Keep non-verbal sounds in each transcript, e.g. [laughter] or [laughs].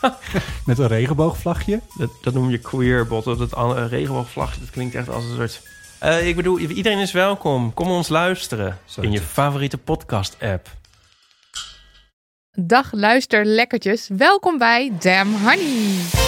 [laughs] met een regenboogvlagje. Dat, dat noem je queerbot. Dat an- regenboogvlag, dat klinkt echt als een soort... Eh, ik bedoel, iedereen is welkom. Kom ons luisteren Zo in je favoriete podcast-app. Dag luister lekkertjes. Welkom bij Damn Honey.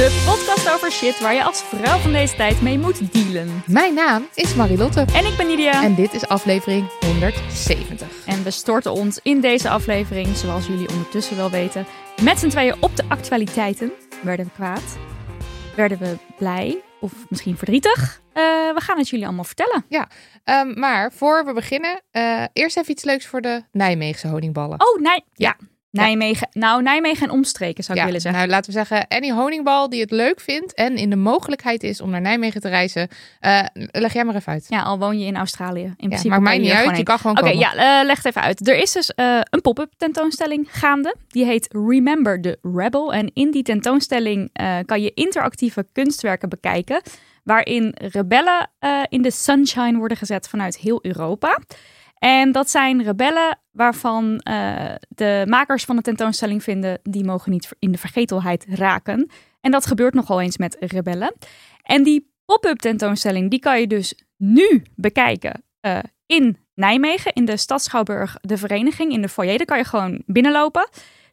De podcast over shit waar je als vrouw van deze tijd mee moet dealen. Mijn naam is Marilotte En ik ben Nidia. en dit is aflevering 170. En we storten ons in deze aflevering, zoals jullie ondertussen wel weten, met z'n tweeën op de actualiteiten. Werden we kwaad? Werden we blij? Of misschien verdrietig? Eh, we gaan het jullie allemaal vertellen. Ehm, maar voor we beginnen, eh, eerst even iets leuks voor de Nijmeegse honingballen. Oh, Nij ja. Nijmegen. Nou, Nijmegen en omstreken zou ik ja, willen zeggen. nou laten we zeggen, any honingbal die het leuk vindt en in de mogelijkheid is om naar Nijmegen te reizen, eh, leg jij maar even uit. Ja, al woon je in Australië. In Ja, principe maakt mij niet uit, je gewoon kan gewoon Oké, ja, eh, leg het even uit. Er is dus eh, een pop-up tentoonstelling gaande. Die heet Remember the Rebel. En in die tentoonstelling kan je interactieve kunstwerken bekijken. Waarin rebellen in de sunshine worden gezet vanuit heel Europa. En dat zijn rebellen waarvan eh, de makers van de tentoonstelling vinden... die mogen niet in de vergetelheid raken. En dat gebeurt nogal eens met rebellen. En die pop-up tentoonstelling die kan je dus nu bekijken eh, in Nijmegen, in de Stad Schouwburg, de vereniging, in de foyer. Daar kan je gewoon binnenlopen.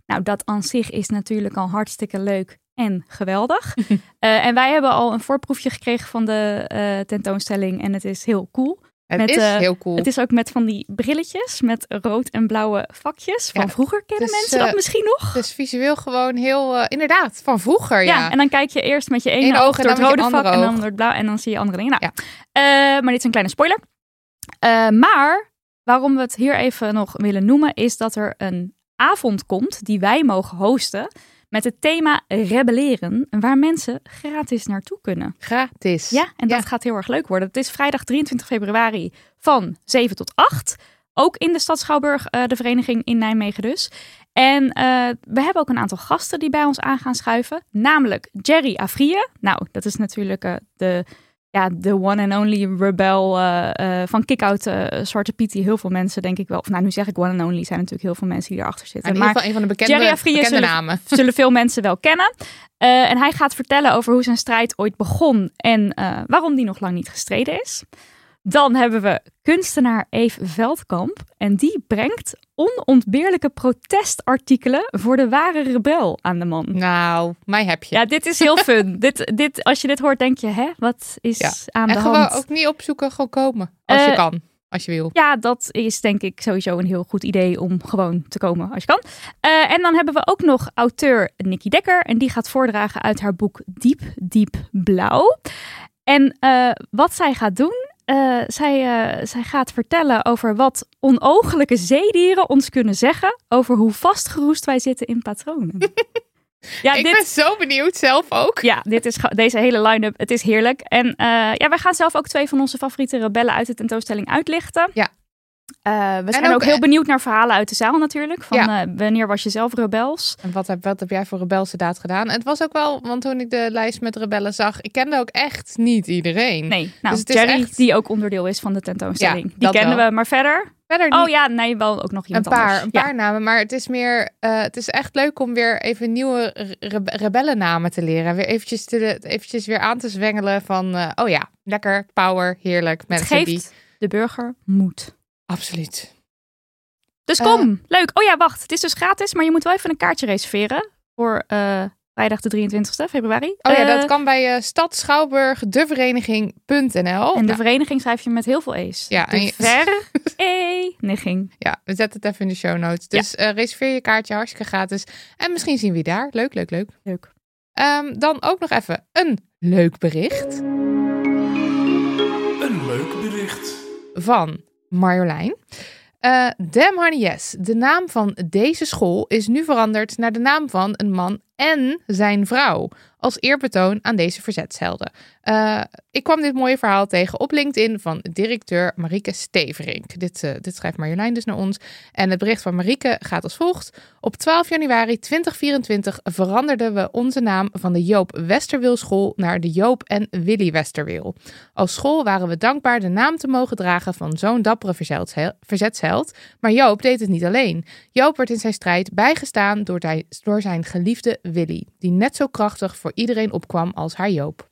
Nou, dat aan zich is natuurlijk al hartstikke leuk en geweldig. [laughs] Eh, en wij hebben al een voorproefje gekregen van de tentoonstelling en het is heel cool. Het met, is eh, heel cool. Het is ook met van die brilletjes met rood en blauwe vakjes. Van Ja, vroeger kennen dus, mensen eh, dat misschien nog. Is visueel gewoon heel, eh, inderdaad, van vroeger, ja. Ja. en dan kijk je eerst met je ene Eén oog door het rode vak en dan door het blauw en dan zie je andere dingen. Nou, Ja. eh, maar dit is een kleine spoiler. Eh, maar waarom we het hier even nog willen noemen is dat er een avond komt die wij mogen hosten met het thema rebelleren, waar mensen gratis naartoe kunnen. Gratis. Ja, en dat Ja. gaat heel erg leuk worden. Het is vrijdag 23 februari van 7 tot 8. Ook in de stad Schouwburg, eh, de vereniging in Nijmegen dus. En eh, we hebben ook een aantal gasten die bij ons aan gaan schuiven. Namelijk Jerry Avrie. Nou, dat is natuurlijk eh, de, ja, de one and only rebel eh, eh, van Kick-Out eh, Zwarte Piet. Die heel veel mensen denk ik wel... Of nou, nu zeg ik one and only. zijn natuurlijk heel veel mensen die erachter In zitten. ieder geval een van de bekende, Jerry bekende zullen- namen. [laughs] zullen veel mensen wel kennen. En hij gaat vertellen over hoe zijn strijd ooit begon en waarom die nog lang niet gestreden is. Dan hebben we kunstenaar Eve Veldkamp en die brengt onontbeerlijke protestartikelen voor de ware rebel aan de man. Nou, mij heb je. Ja, dit is heel fun. [laughs] dit, dit, als je dit hoort, denk je, hè, wat is Ja. aan en de gewoon hand? ook niet opzoeken, gewoon komen. Als je Eh, kan, als je wil. Ja, dat is denk ik sowieso een heel goed idee om gewoon te komen als je kan. Eh, en dan hebben we ook nog auteur Nikki Dekker. En die gaat voordragen uit haar boek Diep, Diep Blauw. En eh, wat zij gaat doen, eh, zij, eh, zij gaat vertellen over wat onogelijke zeedieren ons kunnen zeggen over hoe vastgeroest wij zitten in patronen. [laughs] ja, ik dit, ben zo benieuwd zelf ook. ja, dit is, deze hele line-up, het is heerlijk. En eh, ja, wij gaan zelf ook twee van onze favoriete rebellen uit de tentoonstelling uitlichten. Ja. Eh, we zijn ook, ook, heel eh, benieuwd naar verhalen uit de zaal natuurlijk. Van Ja. eh, wanneer was je zelf rebels? En wat heb, wat heb jij voor rebelse daad gedaan? Het was ook wel, want toen ik de lijst met rebellen zag, ik kende ook echt niet iedereen. Nee, nou, Dus het is echt- die ook onderdeel is van de tentoonstelling. Ja, die wel. we, maar verder... Verder niet Oh ja, nee, wel ook nog een iemand paar, anders. een Ja. paar namen, maar het is meer, eh, het is echt leuk om weer even nieuwe re- rebellennamen te leren. Weer eventjes, te, eventjes weer aan te zwengelen van, eh, oh ja, lekker, power, heerlijk, Het mensen geeft die... de burger moed. Absoluut. Dus Eh. kom, leuk. Oh ja, wacht. Het is dus gratis, maar je moet wel even een kaartje reserveren. Voor eh, vrijdag de 23e februari. Oh ja, dat Eh, kan bij uh, Stad Schouwburg, devereniging.nl. En de vereniging schrijf je met heel veel E's. Ja, de je- vereniging. [laughs] Ja, we zetten het even in de show notes. Dus eh, reserveer je kaartje hartstikke gratis. En misschien zien we je daar. Leuk, leuk, leuk. Leuk. Ehm, dan ook nog even een leuk bericht Een leuk bericht. van Marjolein. Eh Damn Honey Yes. De naam van deze school is nu veranderd naar de naam van een man en zijn vrouw. Als eerbetoon aan deze verzetshelden. Eh, ik kwam dit mooie verhaal tegen op LinkedIn van directeur Marieke Steverink. Dit, eh, dit schrijft Marjolein dus naar ons. En het bericht van Marieke gaat als volgt. Op 12 januari 2024 veranderden we onze naam van de Joop Westerwil School naar de Joop en Willy Westerwil. Als school waren we dankbaar de naam te mogen dragen van zo'n dappere verzetshel- verzetsheld. Maar Joop deed het niet alleen. Joop werd in zijn strijd bijgestaan door, door zijn geliefde Willy, die net zo krachtig voor iedereen opkwam als haar Joop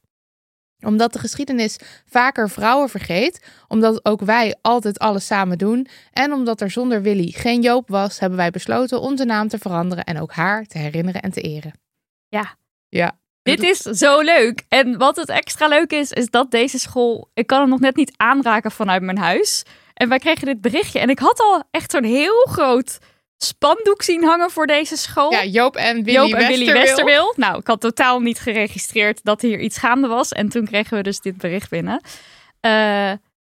omdat de geschiedenis vaker vrouwen vergeet, omdat ook wij altijd alles samen doen en omdat er zonder Willy geen Joop was, hebben wij besloten onze naam te veranderen en ook haar te herinneren en te eren. Ja. Ja. Dit is zo leuk. En wat het extra leuk is, is dat deze school... Ik kan hem nog net niet aanraken vanuit mijn huis. En wij kregen dit berichtje. En ik had al echt zo'n heel groot spandoek zien hangen voor deze school. Ja, Joop en Willy Joop en Westerwil. Willy Westerwil. Nou, ik had totaal niet geregistreerd dat hier iets gaande was. En toen kregen we dus dit bericht binnen. Eh,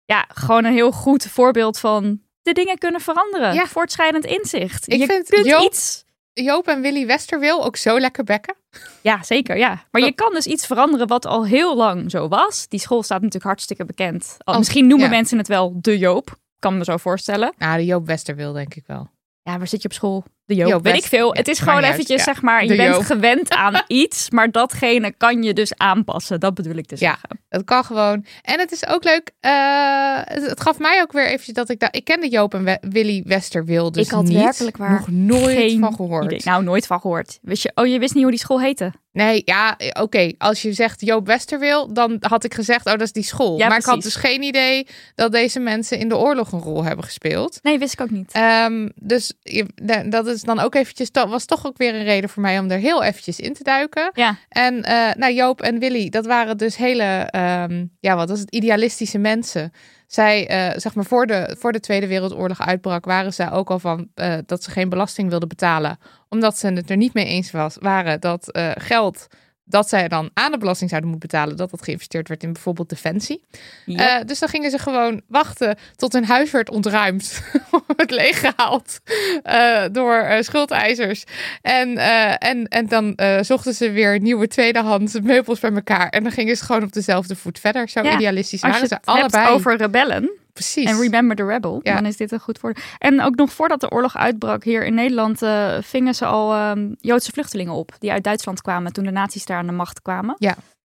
ja, gewoon een heel goed voorbeeld van de dingen kunnen veranderen. Ja. Voortschrijdend inzicht. Ik je vind kunt Joop- iets... Joop en Willy Westerwil ook zo lekker bekken. Ja, zeker, ja. Maar je kan dus iets veranderen wat al heel lang zo was. Die school staat natuurlijk hartstikke bekend. Al, Als- misschien noemen ja. mensen het wel de Joop. Kan me zo voorstellen. Nou, de Joop Westerwil denk ik wel. Ja, waar zit je op school? De Joop, weet ik veel. ja, het is gewoon eventjes, ja. zeg maar, je De bent gewend [laughs] aan iets, maar datgene kan je dus aanpassen. Dat bedoel ik te Ja. zeggen. Het kan gewoon. En het is ook leuk. eh, het, het gaf mij ook weer eventjes dat ik daar. Ik kende Joop en We- Willy Westerwil dus Ik had niet. werkelijk waar nog nooit van gehoord. idee. Nou, nooit van gehoord. Wist je, oh, je wist niet hoe die school heette? Nee, ja, oké. Als je zegt Joop Westerwil, dan had ik gezegd, oh, dat is die school. Ja, maar ik had dus geen idee dat deze mensen in de oorlog een rol hebben gespeeld. Nee, wist ik ook niet. Ehm, dus dat is dan ook eventjes, dat was toch ook weer een reden voor mij om er heel eventjes in te duiken. Ja. En eh, nou, Joop en Willy, dat waren dus hele, ehm, ja, wat was het, idealistische mensen. Zij, eh, zeg maar, voor de, voor de Tweede Wereldoorlog uitbrak, waren zij ook al van eh, dat ze geen belasting wilden betalen. Omdat ze het er niet mee eens was, waren dat eh, geld dat zij dan aan de belasting zouden moeten betalen, dat dat geïnvesteerd werd in bijvoorbeeld defensie. Ja. Eh, dus dan gingen ze gewoon wachten tot hun huis werd ontruimd. [laughs] het leeggehaald eh, door eh, schuldeisers. En, eh, en, en dan eh, zochten ze weer nieuwe tweedehands meubels bij elkaar. En dan gingen ze gewoon op dezelfde voet verder. Zo Ja, idealistisch Als je waren het ze allebei. hebt over rebellen Precies. en Remember the Rebel, Ja. dan is dit een goed voor. En ook nog voordat de oorlog uitbrak hier in Nederland, eh, vingen ze al ehm, Joodse vluchtelingen op die uit Duitsland kwamen toen de nazi's daar aan de macht kwamen. Ja.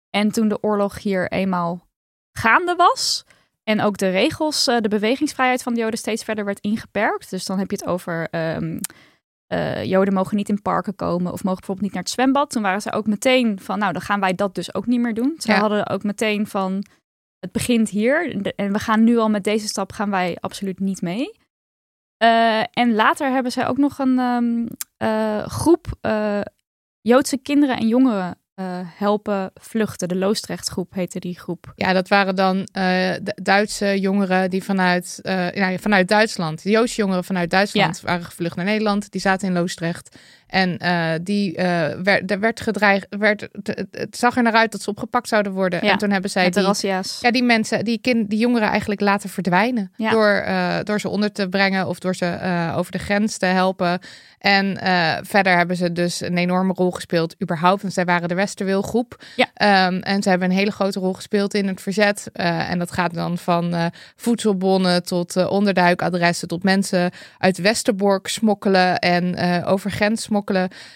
En toen de oorlog hier eenmaal gaande was. En ook de regels, eh, de bewegingsvrijheid van de Joden steeds verder werd ingeperkt. Dus dan heb je het over ehm, eh, Joden mogen niet in parken komen of mogen bijvoorbeeld niet naar het zwembad. Toen waren ze ook meteen van, nou dan gaan wij dat dus ook niet meer doen. Ze Ja. hadden ook meteen van, het begint hier en we gaan nu al met deze stap gaan wij absoluut niet mee. Eh, en later hebben zij ook nog een ehm, eh, groep eh, Joodse kinderen en jongeren helpen vluchten. De Loostrechtgroep heette die groep. Ja, dat waren dan Duitse jongeren die vanuit, nou vanuit Duitsland, de Joodse jongeren vanuit Duitsland waren gevlucht naar Nederland. Die zaten in Loosdrecht. En eh, die eh, werd, er werd gedreigd, werd, het, het zag er naar uit dat ze opgepakt zouden worden. Ja, en toen hebben zij die, ja, die mensen, die, kind, die jongeren eigenlijk laten verdwijnen. Ja. Door, eh, door ze onder te brengen of door ze over de grens te helpen. En verder hebben ze dus een enorme rol gespeeld, überhaupt. Want zij waren de Westerwil-groep. Ja. Ehm, en ze hebben een hele grote rol gespeeld in het verzet. En dat gaat dan van voedselbonnen tot onderduikadressen, tot mensen uit Westerbork smokkelen en over grens smokkelen.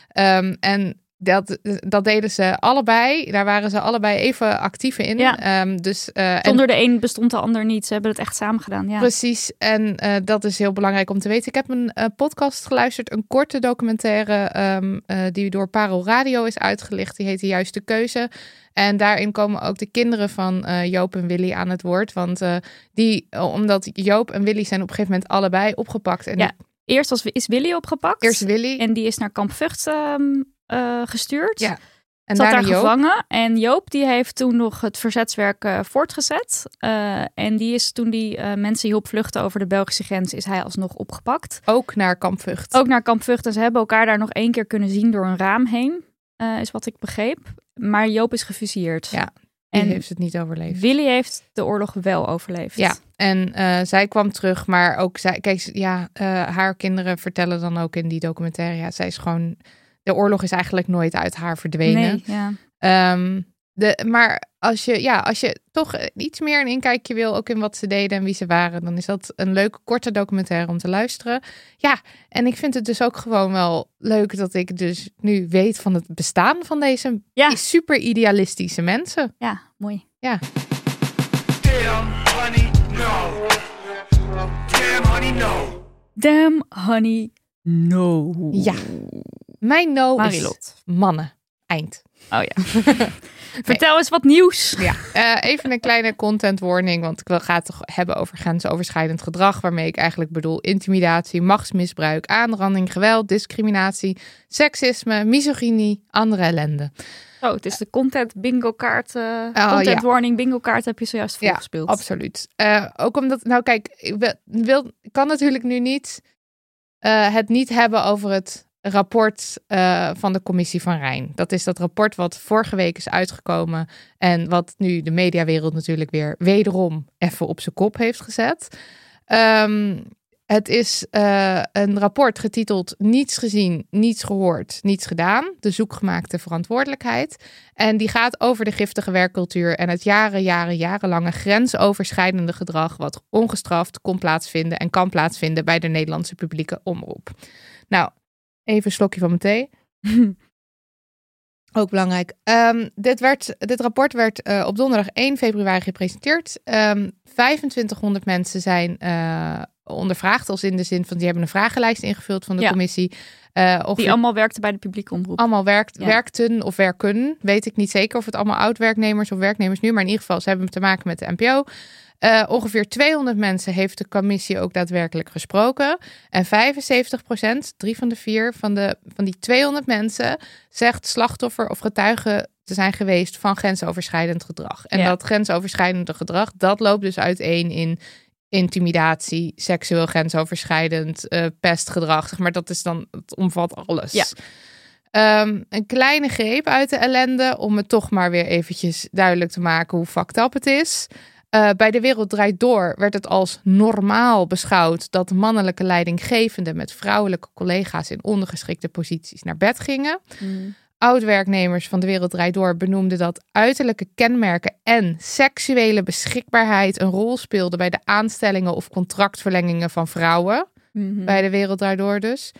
Ehm, en dat, dat deden ze allebei. Daar waren ze allebei even actief in. Ja. Ehm, dus, en Zonder de een bestond de ander niet. Ze hebben het echt samen gedaan. Ja. Precies, en eh, dat is heel belangrijk om te weten. Ik heb een eh, podcast geluisterd, een korte documentaire ehm, eh, die door Parel Radio is uitgelicht. Die heet De Juiste Keuze. En daarin komen ook de kinderen van Joop en Willy aan het woord. Want die, omdat Joop en Willy zijn op een gegeven moment allebei opgepakt. En Ja, Eerst was, is Willy opgepakt. eerst Willy En die is naar kamp Vught ehm, eh, gestuurd. Ja, en Zat daar Joop. gevangen. En Joop die heeft toen nog het verzetswerk eh, voortgezet. Eh, en die is toen die eh, mensen hielp vluchten over de Belgische grens, is hij alsnog opgepakt. ook naar Kamp Vught. Ook naar kamp Vught. En ze hebben elkaar daar nog één keer kunnen zien door een raam heen. is wat ik begreep. Maar Joop is gefusilleerd. Ja. Die En heeft het niet overleefd. Willy heeft de oorlog wel overleefd. Ja, en eh, zij kwam terug, maar ook zij, kijk, ja, eh, haar kinderen vertellen dan ook in die documentaire, ja, zij is gewoon, de oorlog is eigenlijk nooit uit haar verdwenen. Nee, ja. Ehm, de, maar als je, ja, als je toch eh, iets meer een inkijkje wil, ook in wat ze deden en wie ze waren, dan is dat een leuke korte documentaire om te luisteren. Ja, en ik vind het dus ook gewoon wel leuk dat ik dus nu weet van het bestaan van deze Ja. super idealistische mensen. ja, mooi. Ja. Damn, honey, no. Damn, honey, no. Damn, honey, no. Ja. Mijn no is mannen. Eind. Oh ja. [laughs] Vertel eens wat nieuws. Ja, eh, even een kleine content warning, want ik wil ga het toch hebben over grensoverschrijdend gedrag, waarmee ik eigenlijk bedoel intimidatie, machtsmisbruik, aanranding, geweld, discriminatie, seksisme, misogynie, andere ellende. Oh, het is de content bingo kaart. Oh, content ja. warning bingo kaart heb je zojuist Ja, volgespeeld. Absoluut. Eh, ook omdat, nou kijk, ik wil, wil, kan natuurlijk nu niet het niet hebben over het rapport eh, van de commissie van Rijn. Dat is dat rapport wat vorige week is uitgekomen en wat nu de mediawereld natuurlijk weer wederom even op zijn kop heeft gezet. Ehm, het is eh, een rapport getiteld Niets gezien, niets gehoord, niets gedaan. De zoekgemaakte verantwoordelijkheid. En die gaat over de giftige werkcultuur en het jaren, jaren, jarenlange grensoverschrijdende gedrag wat ongestraft kon plaatsvinden en kan plaatsvinden bij de Nederlandse publieke omroep. Nou, even een slokje van mijn thee. [laughs] Ook belangrijk. Ehm, dit, werd, dit rapport werd eh, op donderdag 1 februari gepresenteerd. Ehm 2500 mensen zijn eh, ondervraagd, als in de zin van die hebben een vragenlijst ingevuld van de Ja. commissie. Eh, of Die allemaal werkten bij de publieke omroep. allemaal werkt, Ja. werkten of werken. Weet ik niet zeker of het allemaal oud-werknemers of werknemers nu, maar in ieder geval, ze hebben te maken met de NPO. Eh, ongeveer 200 mensen heeft de commissie ook daadwerkelijk gesproken. En 75 procent, drie van de vier van, de, van die 200 mensen, zegt slachtoffer of getuige te zijn geweest van grensoverschrijdend gedrag. En Ja. dat grensoverschrijdende gedrag, dat loopt dus uiteen in intimidatie, seksueel grensoverschrijdend, eh, pestgedrag. Zeg maar dat is dan, het omvat alles. Ja. Ehm, een kleine greep uit de ellende om het toch maar weer eventjes duidelijk te maken hoe fucked up het is. Eh, bij De Wereld Draait Door werd het als normaal beschouwd dat mannelijke leidinggevenden met vrouwelijke collega's in ondergeschikte posities naar bed gingen. Mm. Oud-werknemers van De Wereld Draait Door benoemden dat uiterlijke kenmerken en seksuele beschikbaarheid een rol speelden bij de aanstellingen of contractverlengingen van vrouwen Mhm. bij de Wereld Daardoor dus.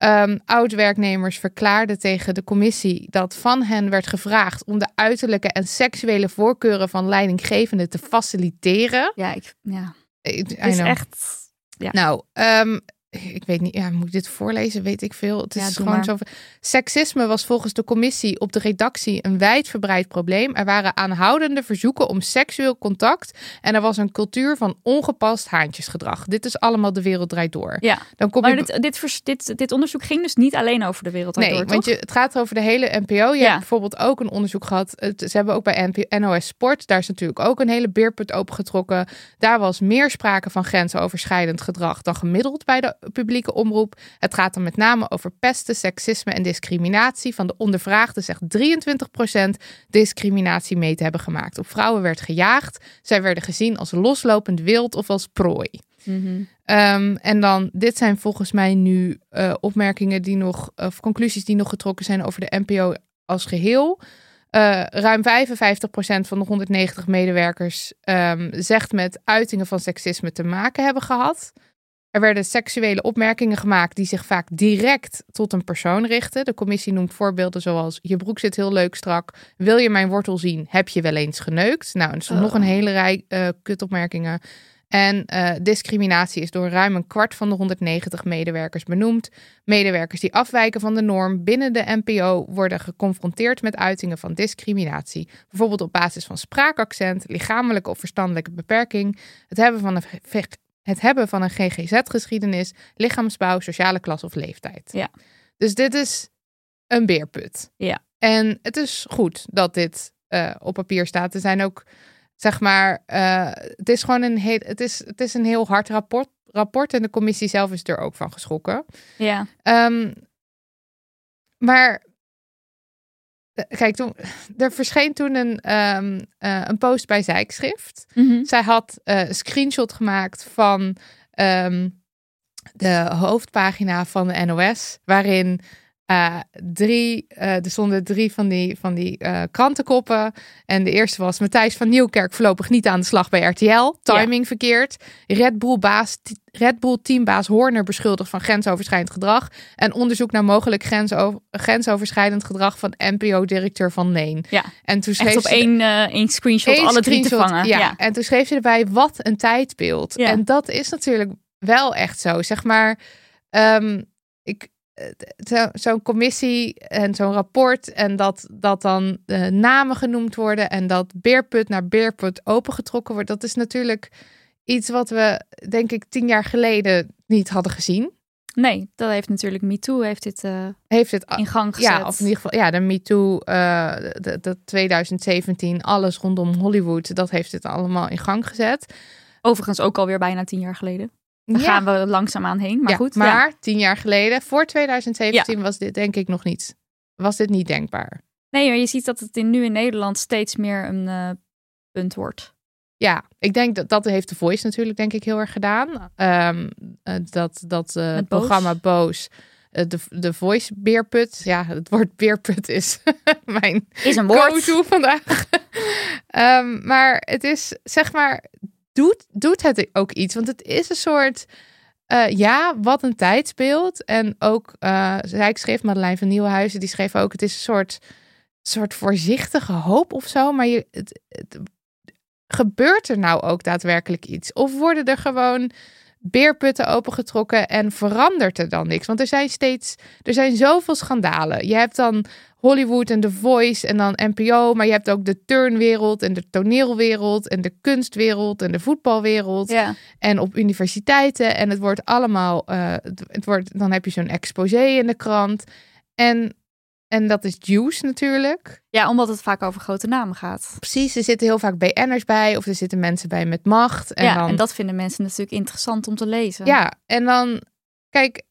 Ehm Oud-werknemers verklaarden tegen de commissie dat van hen werd gevraagd om de uiterlijke en seksuele voorkeuren van leidinggevenden te faciliteren. Ja, ik, ja. I- I het is know. echt... Nou, ehm, ik weet niet, ja, moet ik dit voorlezen? Weet ik veel. Het is gewoon maar. zo. Seksisme was volgens de commissie op de redactie een wijdverbreid probleem. Er waren aanhoudende verzoeken om seksueel contact en er was een cultuur van ongepast haantjesgedrag. Dit is allemaal de wereld draait door. Ja, Dan kom maar je dit, dit, dit, dit onderzoek ging dus niet alleen over de wereld Nee, door, want je, het gaat over de hele NPO. Je Ja. hebt bijvoorbeeld ook een onderzoek gehad. Het, ze hebben ook bij NPO, NOS Sport. Daar is natuurlijk ook een hele beerput opengetrokken. Daar was meer sprake van grensoverschrijdend gedrag dan gemiddeld bij de publieke omroep. Het gaat dan met name over pesten, seksisme en discriminatie. Van de ondervraagden zegt 23% discriminatie mee te hebben gemaakt. Op vrouwen werd gejaagd. Zij werden gezien als loslopend wild of als prooi. Mhm. Ehm, en dan, dit zijn volgens mij nu eh, opmerkingen die nog, of conclusies die nog getrokken zijn over de NPO als geheel. Eh, ruim 55% van de 190 medewerkers ehm, zegt met uitingen van seksisme te maken hebben gehad. Er werden seksuele opmerkingen gemaakt die zich vaak direct tot een persoon richten. De commissie noemt voorbeelden zoals: Je broek zit heel leuk strak. Wil je mijn wortel zien? Heb je wel eens geneukt? Nou, en er stond nog een hele rij eh, kutopmerkingen. En eh, discriminatie is door ruim een kwart van de 190 medewerkers benoemd. Medewerkers die afwijken van de norm binnen de NPO worden geconfronteerd met uitingen van discriminatie. Bijvoorbeeld op basis van spraakaccent, lichamelijke of verstandelijke beperking, het hebben van een, het hebben van een GGZ-geschiedenis, lichaamsbouw, sociale klas of leeftijd. Ja. Dus dit is een beerput. Ja. En het is goed dat dit eh, op papier staat. Er zijn ook zeg maar, eh, het is gewoon een heel, het is, het is een heel hard rapport, rapport en de commissie zelf is er ook van geschrokken. Ja, Ehm, maar kijk, toen, [sighs] er verscheen toen een, ehm, eh, een post bij Zijkschrift. Mhm. Zij had eh, een screenshot gemaakt van ehm, de hoofdpagina van de NOS, waarin eh, drie, eh, er stonden drie van die, van die eh, krantenkoppen. En de eerste was Matthijs van Nieuwkerk voorlopig niet aan de slag bij RTL. Timing verkeerd. Red Bull, baas, Red Bull teambaas Horner beschuldigd van grensoverschrijdend gedrag. En onderzoek naar mogelijk grensover, grensoverschrijdend gedrag van NPO-directeur Van Neen. Ja, En toen schreef op ze- één, één screenshot alle drie te vangen. Ja. Ja. en toen schreef ze erbij wat een tijdbeeld. Ja. En dat is natuurlijk wel echt zo. Zeg maar, ehm, ik, eh, zo- zo'n commissie en zo'n rapport en dat, dat dan eh, namen genoemd worden en dat beerput naar beerput opengetrokken wordt. Dat is natuurlijk iets wat we, denk ik, tien jaar geleden niet hadden gezien. Nee, dat heeft natuurlijk MeToo heeft dit eh, Heeft het in gang gezet. ja, of in ieder geval, ja, de MeToo, de, de 2017, alles rondom Hollywood, dat heeft dit allemaal in gang gezet. Overigens ook alweer bijna tien jaar geleden. Daar Ja. gaan we langzaamaan heen. Maar Ja, goed, maar ja. tien jaar geleden, voor 2017, was dit denk ik nog niet, was dit niet denkbaar. Nee, maar je ziet dat het in, nu in Nederland steeds meer een eh, punt wordt. Ja, ik denk dat dat heeft de Voice natuurlijk denk ik heel erg gedaan. Ehm, eh, dat dat eh, Boos. programma Boos, de, de Voice beerput, ja, het woord beerput is [laughs] mijn Is een woord. vandaag. [laughs] Ehm, maar het is, zeg maar, doet, doet het ook iets? Want het is een soort, eh, ja, wat een tijdsbeeld. En ook, eh zij schreef, Madeleine van Nieuwenhuizen, die schreef ook, het is een soort, soort voorzichtige hoop of zo. Maar je, het- gebeurt er nou ook daadwerkelijk iets? Of worden er gewoon beerputten opengetrokken en verandert er dan niks? Want er zijn steeds, er zijn zoveel schandalen. Je hebt dan Hollywood en The Voice en dan NPO, maar je hebt ook de turnwereld en de toneelwereld en de kunstwereld en de voetbalwereld Ja. en op universiteiten en het wordt allemaal, eh, het, het wordt, dan heb je zo'n exposé in de krant en en dat is Juice natuurlijk. ja, omdat het vaak over grote namen gaat. Precies, er zitten heel vaak BN'ers bij of er zitten mensen bij met macht. En ja, dan, en dat vinden mensen natuurlijk interessant om te lezen. Ja, en dan, kijk,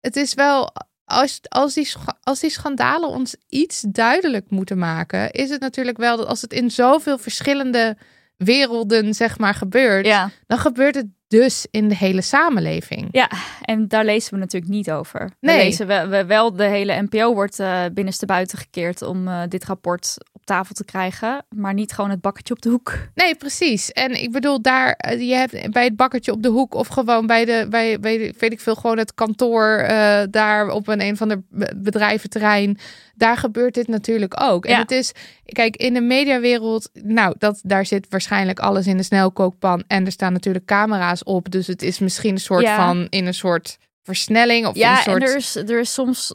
het is wel, als, als, die, als die schandalen ons iets duidelijk moeten maken, is het natuurlijk wel dat als het in zoveel verschillende werelden, zeg maar, gebeurt, ja. dan gebeurt het dus in de hele samenleving. Ja, en daar lezen we natuurlijk niet over. Nee. We lezen we, we- wel, de hele NPO wordt eh binnenste buiten gekeerd om eh, dit rapport op tafel te krijgen, maar niet gewoon het bakkertje op de hoek. Nee, precies. En ik bedoel, daar, eh, je hebt bij het bakkertje op de hoek of gewoon bij de, bij, bij weet ik veel, gewoon het kantoor eh, daar op een, een van de be- bedrijventerrein. Daar gebeurt dit natuurlijk ook. En Ja. het is, kijk, in de mediawereld, nou, dat, daar zit waarschijnlijk alles in de snelkookpan. En er staan natuurlijk camera's op. Dus het is misschien een soort Ja. van, in een soort versnelling of in een Ja, soort... en er is, er is soms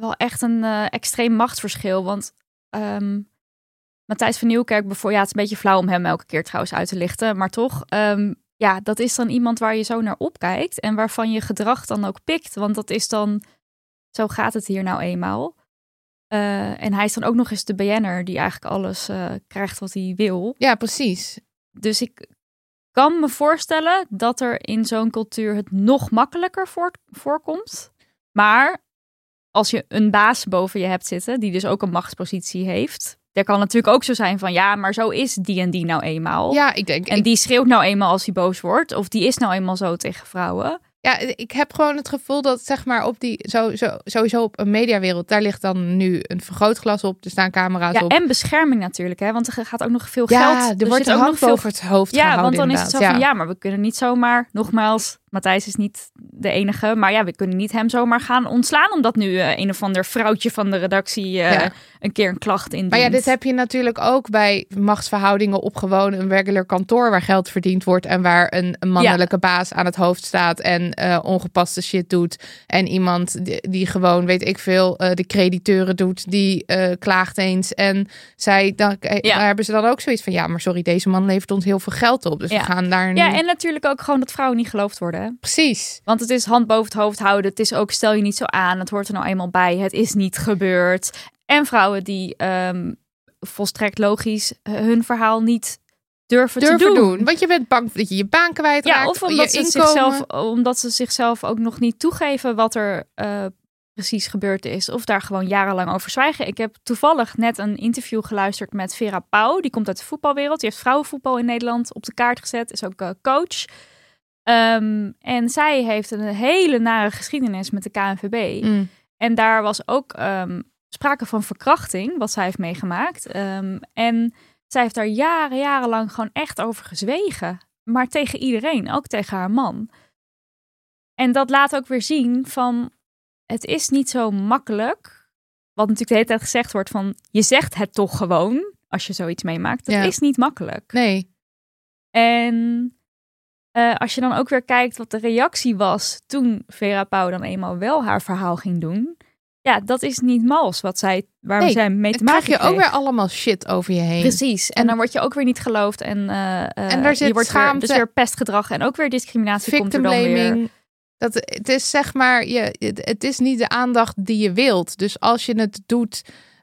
wel echt een eh, extreem machtsverschil. Want ehm, Matthijs van Nieuwkerk bijvoorbeeld, ja, het is een beetje flauw om hem elke keer trouwens uit te lichten, maar toch, ehm, ja, dat is dan iemand waar je zo naar opkijkt en waarvan je gedrag dan ook pikt. Want dat is dan, zo gaat het hier nou eenmaal. Eh, en hij is dan ook nog eens de BN'er die eigenlijk alles eh, krijgt wat hij wil. Ja, precies. Dus ik kan me voorstellen dat er in zo'n cultuur het nog makkelijker voor, voorkomt. Maar als je een baas boven je hebt zitten, die dus ook een machtspositie heeft, er kan natuurlijk ook zo zijn van ja, maar zo is die en die nou eenmaal. Ja, ik denk... En ik- die schreeuwt nou eenmaal als hij boos wordt, of die is nou eenmaal zo tegen vrouwen. Ja, ik heb gewoon het gevoel dat zeg maar op die zo, zo, sowieso op een mediawereld, daar ligt dan nu een vergrootglas op, er staan camera's Ja, op. en bescherming natuurlijk, hè? want er gaat ook nog veel ja, geld. er wordt een ook nog veel boven het hoofd Ja, want dan is het zo van ja, maar we kunnen niet zomaar, nogmaals, Matthijs is niet de enige, maar ja, we kunnen niet hem zomaar gaan ontslaan omdat nu eh, een of ander vrouwtje van de redactie eh, Ja. een keer een klacht indient. Maar ja, dit heb je natuurlijk ook bij machtsverhoudingen op gewoon een regular kantoor waar geld verdiend wordt en waar een, mannelijke baas aan het hoofd staat en eh, ongepaste shit doet. En iemand die, die gewoon, weet ik veel, de crediteuren doet, die klaagt eens. En zij, dan, Ja. hebben ze dan ook zoiets van, ja, maar sorry, deze man levert ons heel veel geld op. Dus we gaan daar nu... Ja, en natuurlijk ook gewoon dat vrouwen niet geloofd worden. Precies. Want het is hand boven het hoofd houden. Het is ook stel je niet zo aan. Het hoort er nou eenmaal bij. Het is niet gebeurd. En vrouwen die ehm, volstrekt logisch eh, hun verhaal niet durven, durven te doen. Want je bent bang dat je je baan kwijtraakt. Ja, of omdat je ze, inkomen. zichzelf, omdat ze zichzelf ook nog niet toegeven wat er eh, precies gebeurd is. Of daar gewoon jarenlang over zwijgen. Ik heb toevallig net een interview geluisterd met Vera Pauw. Die komt uit de voetbalwereld. Die heeft vrouwenvoetbal in Nederland op de kaart gezet. Is ook eh, coach. Ehm, en zij heeft een hele nare geschiedenis met de KNVB. Mm. En daar was ook ehm, sprake van verkrachting, wat zij heeft meegemaakt. Ehm, en zij heeft daar jaren, jarenlang gewoon echt over gezwegen. Maar tegen iedereen, ook tegen haar man. En dat laat ook weer zien van, het is niet zo makkelijk. Wat natuurlijk de hele tijd gezegd wordt van, je zegt het toch gewoon, als je zoiets meemaakt. Dat Ja. is niet makkelijk. Nee. En eh, als je dan ook weer kijkt wat de reactie was toen Vera Pauw dan eenmaal wel haar verhaal ging doen. Ja, dat is niet mals wat zij, waar Nee, zij mee te Dan krijg maken je ook weer allemaal shit over je heen. Precies. En, En- dan word je ook weer niet geloofd. En, eh, En daar zit je wordt weer, schaamte- dus weer pestgedrag en ook weer discriminatie komt er dan weer. Dat, het is zeg maar, je, het is niet de aandacht die je wilt. Dus als je het doet,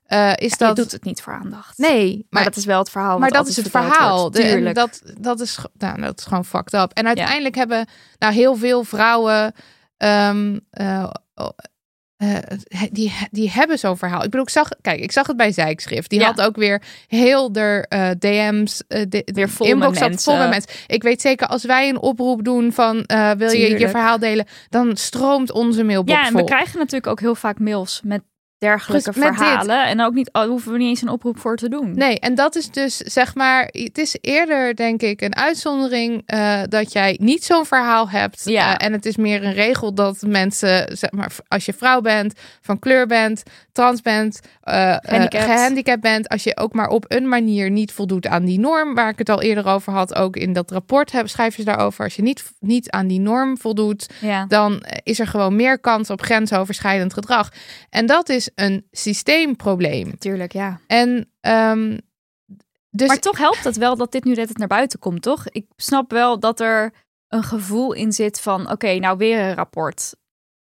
eh, is dat... doet het niet voor aandacht. Nee, Maar, maar, dat is wel het verhaal. maar dat is het verhaal. De- dat, dat, is, nou, dat is gewoon fucked up. En uiteindelijk hebben nou, heel veel vrouwen... ehm, eh, eh, die, die hebben zo'n verhaal. Ik bedoel, ik zag, kijk, ik zag het bij Zijkschrift. Die Ja. had ook weer heel de DM's, de, Weer vol inbox met vol met mensen. Ik weet zeker, als wij een oproep doen van wil je je verhaal delen, dan stroomt onze mailbox Ja, en vol. we krijgen natuurlijk ook heel vaak mails met dergelijke dit. verhalen. En ook niet, al hoeven we niet eens een oproep voor te doen. Nee, en dat is dus zeg maar, het is eerder denk ik een uitzondering eh, dat jij niet zo'n verhaal hebt. Ja. Eh, en het is meer een regel dat mensen, zeg maar, als je vrouw bent, van kleur bent, trans bent, eh, Gehandicapt. gehandicapt bent, als je ook maar op een manier niet voldoet aan die norm, waar ik het al eerder over had, ook in dat rapport hebben, schrijven ze daarover. Als je niet, niet aan die norm voldoet, Ja. dan is er gewoon meer kans op grensoverschrijdend gedrag. En dat is een systeemprobleem. Tuurlijk, ja. En ehm, dus maar toch helpt het wel dat dit nu net naar buiten komt, toch? Ik snap wel dat er een gevoel in zit van... oké, nou weer een rapport.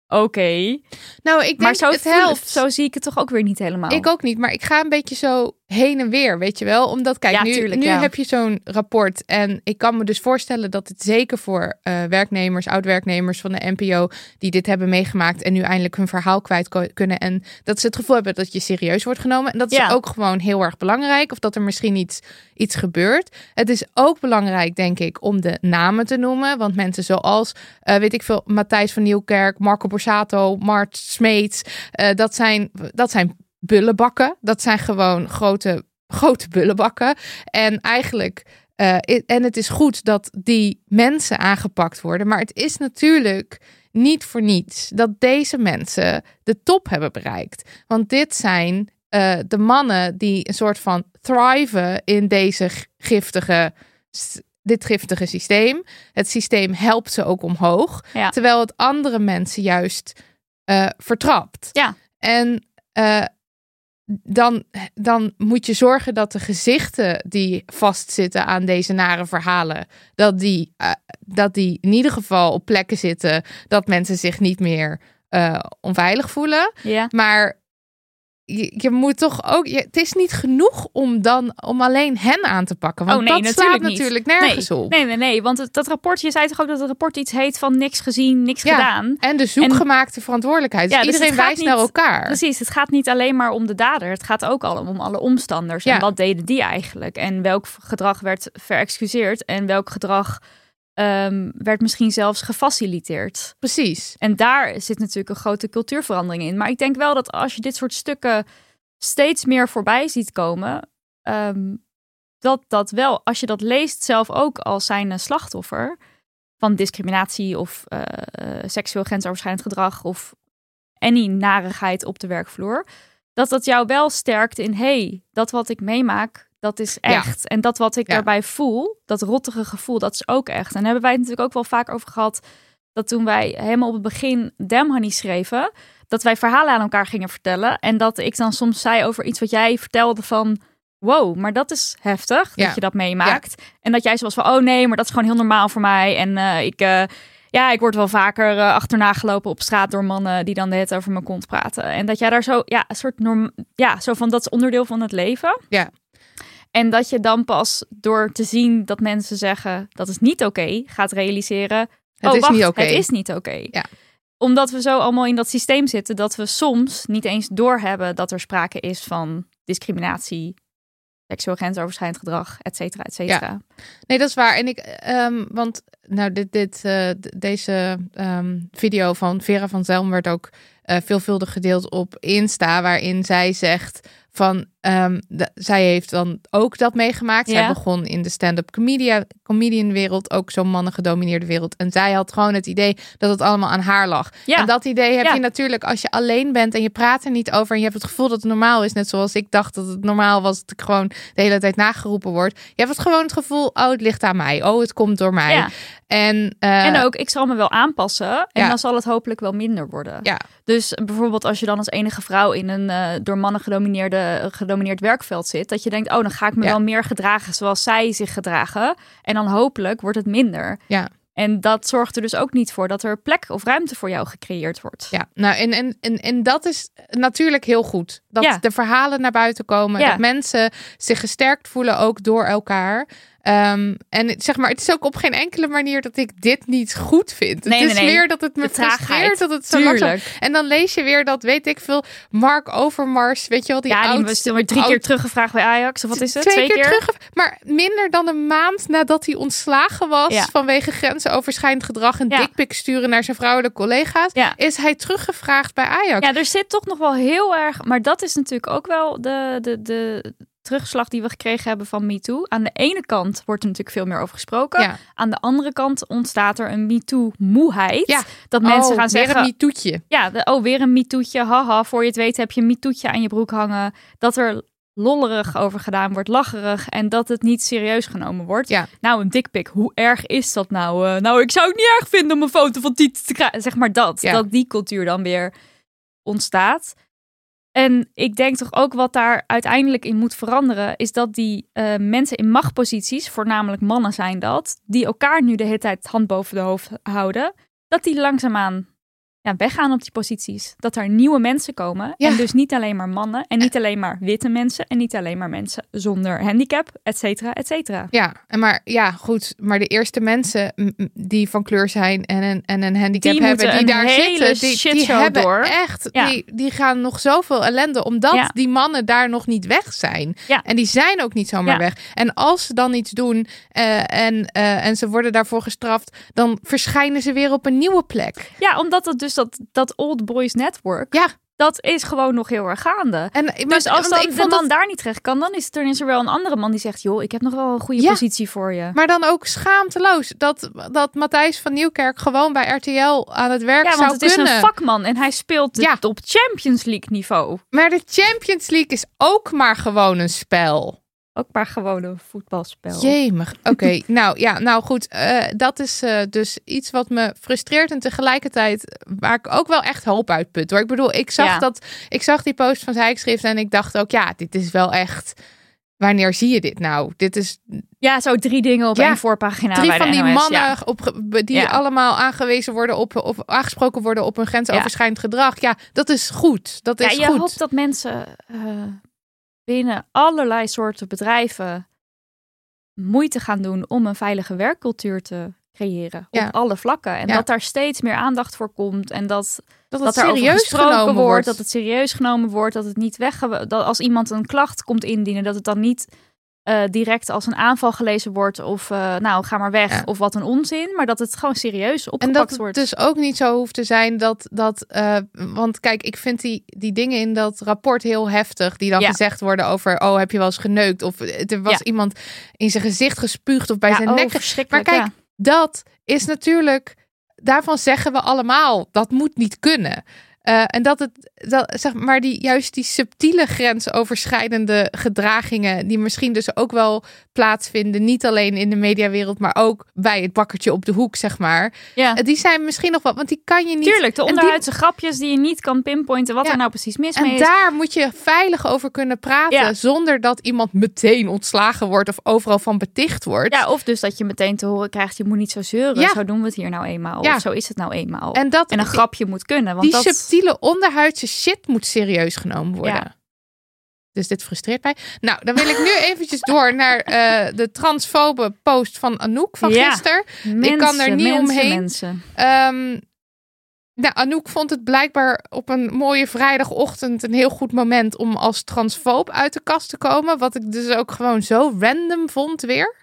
Oké. nou, ik denk Maar zo, het helpt. zo zie ik het toch ook weer niet helemaal. Ik ook niet, maar ik ga een beetje zo heen en weer, weet je wel? Omdat, kijk, Ja, nu, tuurlijk, nu ja. heb je zo'n rapport. En ik kan me dus voorstellen dat het zeker voor eh, werknemers, oud-werknemers van de NPO, die dit hebben meegemaakt en nu eindelijk hun verhaal kwijt kunnen. En dat ze het gevoel hebben dat je serieus wordt genomen. En dat is Ja. ook gewoon heel erg belangrijk. Of dat er misschien iets, iets gebeurt. Het is ook belangrijk, denk ik, om de namen te noemen. Want mensen zoals, eh, weet ik veel, Matthijs van Nieuwkerk, Marco Borsato, Mart Smeets, eh, dat, zijn, dat zijn bullenbakken. Dat zijn gewoon grote, [laughs] grote bullenbakken. En eigenlijk, i- en het is goed dat die mensen aangepakt worden. Maar het is natuurlijk niet voor niets dat deze mensen de top hebben bereikt. Want dit zijn eh, de mannen die een soort van thriven in deze giftige, dit giftige systeem. Het systeem helpt ze ook omhoog. Ja. Terwijl het andere mensen juist eh, vertrapt. Ja. En eh, dan, dan moet je zorgen dat de gezichten die vastzitten aan deze nare verhalen, dat die, eh, dat die in ieder geval op plekken zitten dat mensen zich niet meer eh, onveilig voelen. Ja. Maar je, je moet toch ook. Je, het is niet genoeg om dan om alleen hen aan te pakken. Want Oh, nee, dat slaat natuurlijk niet. natuurlijk nergens op. Nee, nee, nee. Want het, dat rapport, je zei toch ook dat het rapport iets heet van niks gezien, niks Ja. gedaan. En de zoekgemaakte verantwoordelijkheid. Dus Ja, dus iedereen wijst naar elkaar. Precies, het gaat niet alleen maar om de dader. Het gaat ook al om alle omstanders. Ja. En wat deden die eigenlijk? En welk gedrag werd verexcuseerd? En welk gedrag ehm, werd misschien zelfs gefaciliteerd? Precies. En daar zit natuurlijk een grote cultuurverandering in. Maar ik denk wel dat als je dit soort stukken steeds meer voorbij ziet komen, ehm, dat dat wel, als je dat leest zelf ook als zijn slachtoffer van discriminatie of eh, seksueel grensoverschrijdend gedrag of any narigheid op de werkvloer, dat dat jou wel sterkt in hey, dat wat ik meemaak, dat is Ja. echt. En dat wat ik Ja. daarbij voel, dat rottige gevoel, dat is ook echt. En daar hebben wij het natuurlijk ook wel vaak over gehad dat toen wij helemaal op het begin Damn Honey schreven, dat wij verhalen aan elkaar gingen vertellen. En dat ik dan soms zei over iets wat jij vertelde van... Wow, maar dat is heftig Ja. dat je dat meemaakt. En dat jij zoals van, oh nee, maar dat is gewoon heel normaal voor mij. En eh, ik, eh, ja, ik word wel vaker eh, achterna gelopen op straat door mannen die dan het over mijn kont praten. En dat jij daar zo, ja, een soort norm, ja, zo van, dat is onderdeel van het leven. Ja. En dat je dan pas door te zien dat mensen zeggen dat is niet oké, gaat realiseren. Het oh, is wacht, niet oké. Het is niet oké. Ja. omdat we zo allemaal in dat systeem zitten, dat we soms niet eens doorhebben dat er sprake is van discriminatie, seksueel grensoverschrijdend gedrag, et cetera, et cetera. Nee, dat is waar. En ik, ehm, want nou, dit, dit, eh, deze ehm, video van Vera van Zelm werd ook eh, veelvuldig gedeeld op Insta, waarin zij zegt van, ehm, de- zij heeft dan ook dat meegemaakt. Zij Ja. begon in de stand-up comedian, comedian wereld, ook zo'n mannen gedomineerde wereld. En zij had gewoon het idee dat het allemaal aan haar lag. Ja. En dat idee heb Ja. je natuurlijk als je alleen bent en je praat er niet over en je hebt het gevoel dat het normaal is. Net zoals ik dacht dat het normaal was dat ik gewoon de hele tijd nageroepen word. Je hebt het gewoon het gevoel, oh het ligt aan mij. Oh het komt door mij. Ja. En, eh, En ook, ik zal me wel aanpassen en dan zal het hopelijk wel minder worden. Ja. Dus bijvoorbeeld als je dan als enige vrouw in een eh, door mannen gedomineerde, gedomineerd werkveld zit, dat je denkt, oh dan ga ik me Ja. wel meer gedragen zoals zij zich gedragen. En dan hopelijk wordt het minder. Ja. En dat zorgt er dus ook niet voor dat er plek of ruimte voor jou gecreëerd wordt. Ja, nou en, en, en, en dat is natuurlijk heel goed. Dat Ja. de verhalen naar buiten komen. Ja. Dat mensen zich gesterkt voelen ook door elkaar. Ehm, en het- zeg maar, het is ook op geen enkele manier dat ik dit niet goed vind. Nee, het is nee, nee. weer dat het me De frustreert dat het zo langzaam... Tuurlijk. En dan lees je weer dat, weet ik veel, Mark Overmars, weet je wel, die ja, die oud- was toen weer drie oud- keer teruggevraagd bij Ajax. Of wat is het? Twee, keer, terug. Maar minder dan een maand nadat hij ontslagen was Ja. vanwege grensoverschrijdend gedrag en Ja. dikpik sturen naar zijn vrouwelijke collega's, Ja. is hij teruggevraagd bij Ajax. Ja, er zit toch nog wel heel erg. Maar dat is natuurlijk ook wel de, de, de terugslag die we gekregen hebben van MeToo. Aan de ene kant wordt er natuurlijk veel meer over gesproken. Ja. Aan de andere kant ontstaat er een MeToo-moeheid. Ja. Dat mensen Oh, gaan weer zeggen... een MeToo'tje. ja, de, oh, weer een MeToo'tje. Haha, voor je het weet heb je een MeToo'tje aan je broek hangen. Dat er lollerig over gedaan wordt, lacherig. En dat het niet serieus genomen wordt. Ja. Nou, een dikpik, hoe erg is dat nou? Eh, nou, ik zou het niet erg vinden om een foto van Tiet te krijgen. Zeg maar dat. Ja. Dat die cultuur dan weer ontstaat. En ik denk toch ook wat daar uiteindelijk in moet veranderen, is dat die eh, mensen in machtposities, voornamelijk mannen zijn dat, die elkaar nu de hele tijd hand boven de hoofd houden, dat die langzaamaan ja, weggaan op die posities. Dat er nieuwe mensen komen. Ja. En dus niet alleen maar mannen, en niet alleen maar witte mensen, en niet alleen maar mensen zonder handicap, et cetera, et cetera. Ja, en maar ja, goed. Maar de eerste mensen die van kleur zijn en een, en een handicap Die hebben, die daar zitten, die, die hebben door. echt, Ja. die, die gaan nog zoveel ellende, omdat Ja. die mannen daar nog niet weg zijn. Ja. En die zijn ook niet zomaar weg. En als ze dan iets doen eh, en, eh, en ze worden daarvoor gestraft, dan verschijnen ze weer op een nieuwe plek. Ja, omdat het dus dat, dat old boys network, Ja. dat is gewoon nog heel erg gaande. En, Dus als dan ik de vond man het- daar niet terecht kan, dan is, er, wel een andere man die zegt... joh, ik heb nog wel een goede Ja. positie voor je. Maar dan ook schaamteloos dat, dat Matthijs van Nieuwkerk gewoon bij RTL aan het werk ja, zou want het kunnen. is een vakman en hij speelt het Ja. op Champions League niveau. Maar de Champions League is ook maar gewoon een spel. Ook maar gewoon een voetbalspel. Jemig. Oké, [laughs] nou ja, nou goed. eh, dat is eh, dus iets wat me frustreert en tegelijkertijd waar ik ook wel echt hoop uit put. Hoor. Ik bedoel, ik zag, Ja. dat, ik zag die post van Zijkschrift en ik dacht ook, ja, dit is wel echt... Wanneer zie je dit nou? Dit is Ja, zo drie dingen op Ja. één voorpagina drie bij van die NOS, mannen ja. op, die Ja. allemaal aangewezen worden op of aangesproken worden op een grensoverschrijdend gedrag. Ja, dat is goed. Dat is Ja, je goed. hoopt dat mensen eh, binnen allerlei soorten bedrijven moeite gaan doen om een veilige werkcultuur te creëren Ja. op alle vlakken. En Ja. dat daar steeds meer aandacht voor komt en dat, dat er serieus gesproken genomen wordt, wordt. dat het serieus genomen wordt, dat het niet weg dat als iemand een klacht komt indienen, dat het dan niet eh, direct als een aanval gelezen wordt of eh, nou ga maar weg Ja. of wat een onzin, maar dat het gewoon serieus En opgepakt dat het wordt. dus ook niet zo hoeft te zijn dat. dat eh, want kijk, ik vind die, die dingen in dat rapport heel heftig. Die dan Ja. gezegd worden over. Oh, heb je wel eens geneukt? Of er was Ja. iemand in zijn gezicht gespuugd of bij zijn oh, nek. Maar kijk. Dat is natuurlijk. Daarvan zeggen we allemaal. Dat moet niet kunnen. Eh, en dat het, dat, zeg maar, die, juist die subtiele grensoverschrijdende gedragingen, die misschien dus ook wel plaatsvinden, niet alleen in de mediawereld, maar ook bij het bakkertje op de hoek, zeg maar. ja. Eh, Die zijn misschien nog wat, want die kan je niet. Tuurlijk, de en die- onderhuidse grapjes die je niet kan pinpointen wat Ja. er nou precies mis mee En is. daar moet je veilig over kunnen praten, Ja. zonder dat iemand meteen ontslagen wordt of overal van beticht wordt. Ja, of dus dat je meteen te horen krijgt, je moet niet zo zeuren. Ja. Zo doen we het hier nou eenmaal. Ja. Of zo is het nou eenmaal. en dat En een grapje moet kunnen. Want dat... subtiele onderhuidse shit moet serieus genomen worden. Ja. Dus dit frustreert mij. Nou, dan wil ik nu eventjes door naar eh, de transfobe post van Anouk van Ja. gisteren. Mensen, kan er niet mensen, omheen. Mensen. Ehm, nou, Anouk vond het blijkbaar op een mooie vrijdagochtend een heel goed moment om als transfoob uit de kast te komen. Wat ik dus ook gewoon zo random vond weer.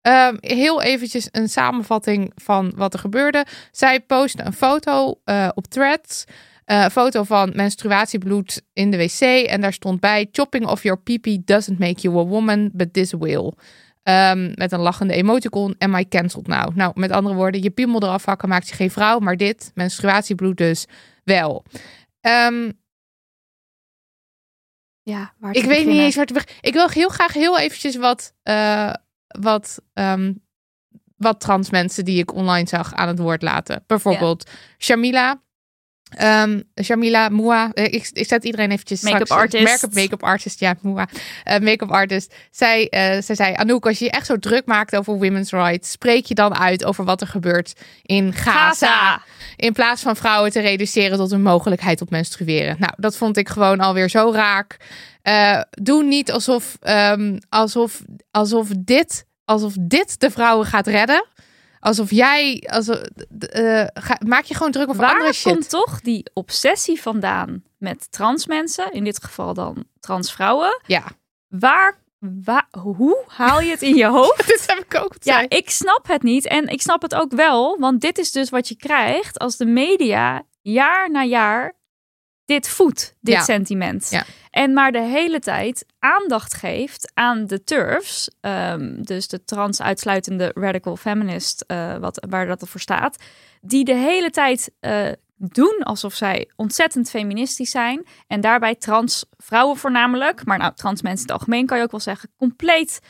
Ehm, heel eventjes een samenvatting van wat er gebeurde. Zij postte een foto eh, op Threads. Eh, foto van menstruatiebloed in de wc. En daar stond bij: Chopping of your pee doesn't make you a woman, but this will. Ehm, met een lachende emoticon. Am I cancelled now? Nou, met andere woorden, je piemel eraf hakken maakt je geen vrouw. Maar dit, menstruatiebloed dus, wel. Ehm, Ja, waar ik weet niet eens waar te. Ik wil heel graag heel eventjes wat, eh, wat, ehm, wat trans mensen die ik online zag aan het woord laten. Bijvoorbeeld Shamila. Ehm Shamila Moua. Eh, Ik, ik zet iedereen eventjes Make-up artist. Make-up, make-up artist, ja, Moua. Eh, make-up artist. Zij, eh, zij zei, Anouk, als je je echt zo druk maakt over women's rights, spreek je dan uit over wat er gebeurt in Gaza. Gaza. In plaats van vrouwen te reduceren tot een mogelijkheid op menstrueren. Nou, dat vond ik gewoon alweer zo raak. Doe niet alsof, ehm, alsof, alsof, dit, alsof dit de vrouwen gaat redden. Alsof jij, alsof, eh, ga- maak je gewoon druk over andere Waar shit. komt toch die obsessie vandaan met trans mensen? In dit geval dan trans vrouwen. Ja, Waar, wa- hoe haal je het in je [laughs] hoofd? dit heb ik ook Ja, ik snap het niet. En ik snap het ook wel. Want dit is dus wat je krijgt als de media jaar na jaar dit voedt, dit Ja. sentiment. Ja. En maar de hele tijd aandacht geeft aan de turfs. ehm, dus de trans-uitsluitende radical feminist, eh, wat, waar dat voor staat. Die de hele tijd eh, doen alsof zij ontzettend feministisch zijn. En daarbij trans vrouwen voornamelijk. Maar nou, trans mensen in het algemeen kan je ook wel zeggen. Compleet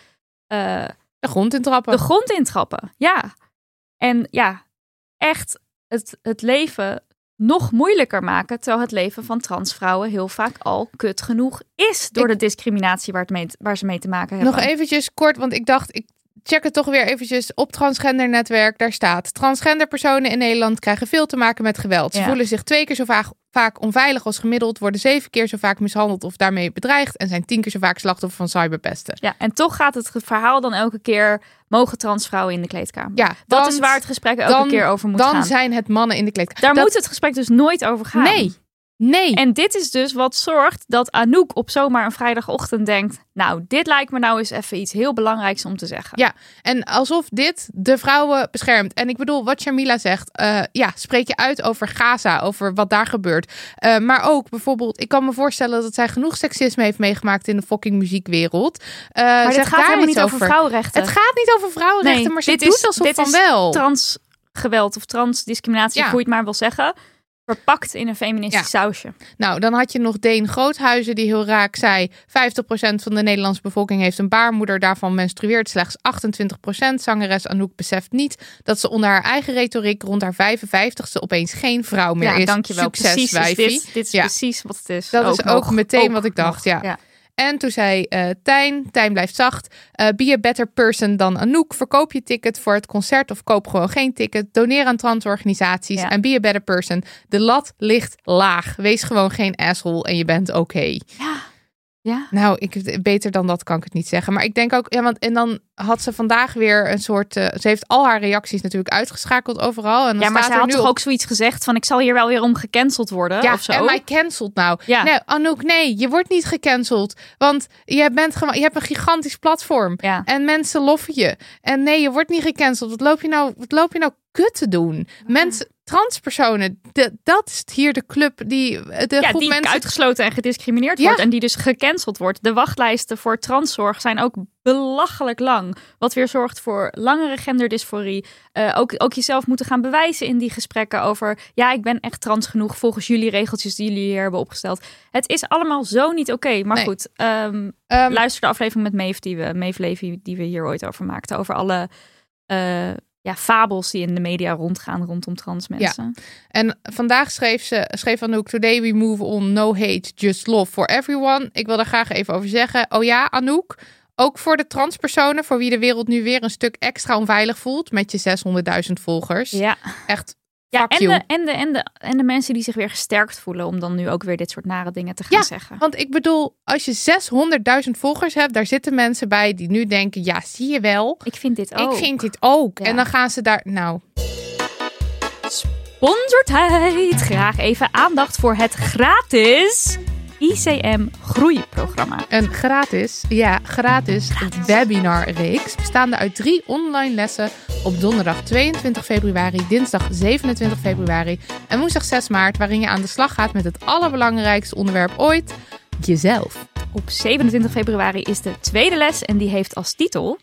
eh, De grond in trappen. de grond intrappen. Ja. En ja, echt het, het leven nog moeilijker maken. Terwijl het leven van transvrouwen heel vaak al kut genoeg is. Door Ik- de discriminatie waar, het mee, waar ze mee te maken hebben. Nog eventjes kort, want ik dacht, ik check het toch weer eventjes op transgender netwerk. Daar staat, transgender personen in Nederland krijgen veel te maken met geweld. Ze voelen zich twee keer zo vaak, vaak onveilig als gemiddeld, worden zeven keer zo vaak mishandeld of daarmee bedreigd en zijn tien keer zo vaak slachtoffer van cyberpesten. Ja, en toch gaat het verhaal dan elke keer... mogen transvrouwen in de kleedkamer? Ja, dat dan- is waar het gesprek elke dan- keer over moet Dan gaan. zijn het mannen in de kleedkamer. Daar Dat- moet het gesprek dus nooit over gaan. Nee, nee. En dit is dus wat zorgt dat Anouk op zomaar een vrijdagochtend denkt... nou, dit lijkt me nou eens even iets heel belangrijks om te zeggen. Ja, en alsof dit de vrouwen beschermt. En ik bedoel, wat Sharmila zegt, eh, ja, spreek je uit over Gaza, over wat daar gebeurt. Eh, maar ook bijvoorbeeld, ik kan me voorstellen dat zij genoeg seksisme heeft meegemaakt in de fucking muziekwereld. Eh, Maar dit gaat daar helemaal niet over vrouwenrechten. Het gaat niet over vrouwenrechten, Nee, maar ze dit doet is- alsof dit van is wel. transgeweld of transdiscriminatie, Ja. hoe je het maar wil zeggen, verpakt in een feministisch sausje. Nou, dan had je nog Deen Groothuizen die heel raak zei... 50% van de Nederlandse bevolking heeft een baarmoeder. Daarvan menstrueert slechts 28%. Zangeres Anouk beseft niet dat ze onder haar eigen retoriek... rond haar 55ste opeens geen vrouw meer ja, is. dankjewel. Succes, precies is dit, dit is Ja. precies wat het is. Dat is ook nog, meteen ook wat ik dacht, nog. ja. En toen zei eh Tijn, Tijn blijft zacht. eh, be a better person dan Anouk. Verkoop je ticket voor het concert of koop gewoon geen ticket. Doneer aan transorganisaties Ja. en be a better person. De lat ligt laag. Wees gewoon geen asshole en je bent oké. Ja. Ja. Nou, ik, beter dan dat kan ik het niet zeggen. Maar ik denk ook, ja, want en dan had ze vandaag weer een soort. eh, ze heeft al haar reacties natuurlijk uitgeschakeld overal. En dan Ja, maar staat er had nu toch op- ook zoiets gezegd van ik zal hier wel weer om gecanceld worden ja, of zo. en mij cancelt nou. Ja. Nee, Anouk, nee, je wordt niet gecanceld. Want je, bent gewoon, je hebt een gigantisch platform. Ja. En mensen loffen je. En nee, je wordt niet gecanceld. Wat loop je nou, wat loop je nou kut te doen? Mensen, transpersonen, de, dat is hier de club die de ja, groep die mensen. uitgesloten en gediscrimineerd Ja. wordt en die dus gecanceld wordt. De wachtlijsten voor transzorg zijn ook belachelijk lang. Wat weer zorgt voor langere genderdysforie. Eh, ook, ook jezelf moeten gaan bewijzen in die gesprekken over... ja, ik ben echt trans genoeg volgens jullie regeltjes die jullie hier hebben opgesteld. Het is allemaal zo niet oké. Maar Nee. goed, ehm, Ehm, luister de aflevering met Maeve, die we, Maeve Levy, die we hier ooit over maakten. Over alle eh, ja, fabels die in de media rondgaan rondom trans mensen. En vandaag schreef ze, schreef Anouk, today we move on, no hate, just love for everyone. Ik wil daar graag even over zeggen. Oh ja, Anouk, ook voor de transpersonen, voor wie de wereld nu weer een stuk extra onveilig voelt, met je 600.000 volgers. Ja. Echt, Ja, en de, en, de, en, de, en de mensen die zich weer gesterkt voelen om dan nu ook weer dit soort nare dingen te gaan Ja, zeggen. Want ik bedoel, als je 600.000 volgers hebt, daar zitten mensen bij die nu denken, ja, zie je wel. Ik vind dit ook. Ik vind dit ook. Ja. En dan gaan ze daar, nou, Sponsortijd! Graag even aandacht voor het gratis ICM Groeiprogramma. Een gratis, ja, gratis, webinarreeks bestaande uit drie online lessen op donderdag 22 februari, dinsdag 27 februari en woensdag 6 maart, waarin je aan de slag gaat met het allerbelangrijkste onderwerp ooit, jezelf. Op 27 februari is de tweede les en die heeft als titel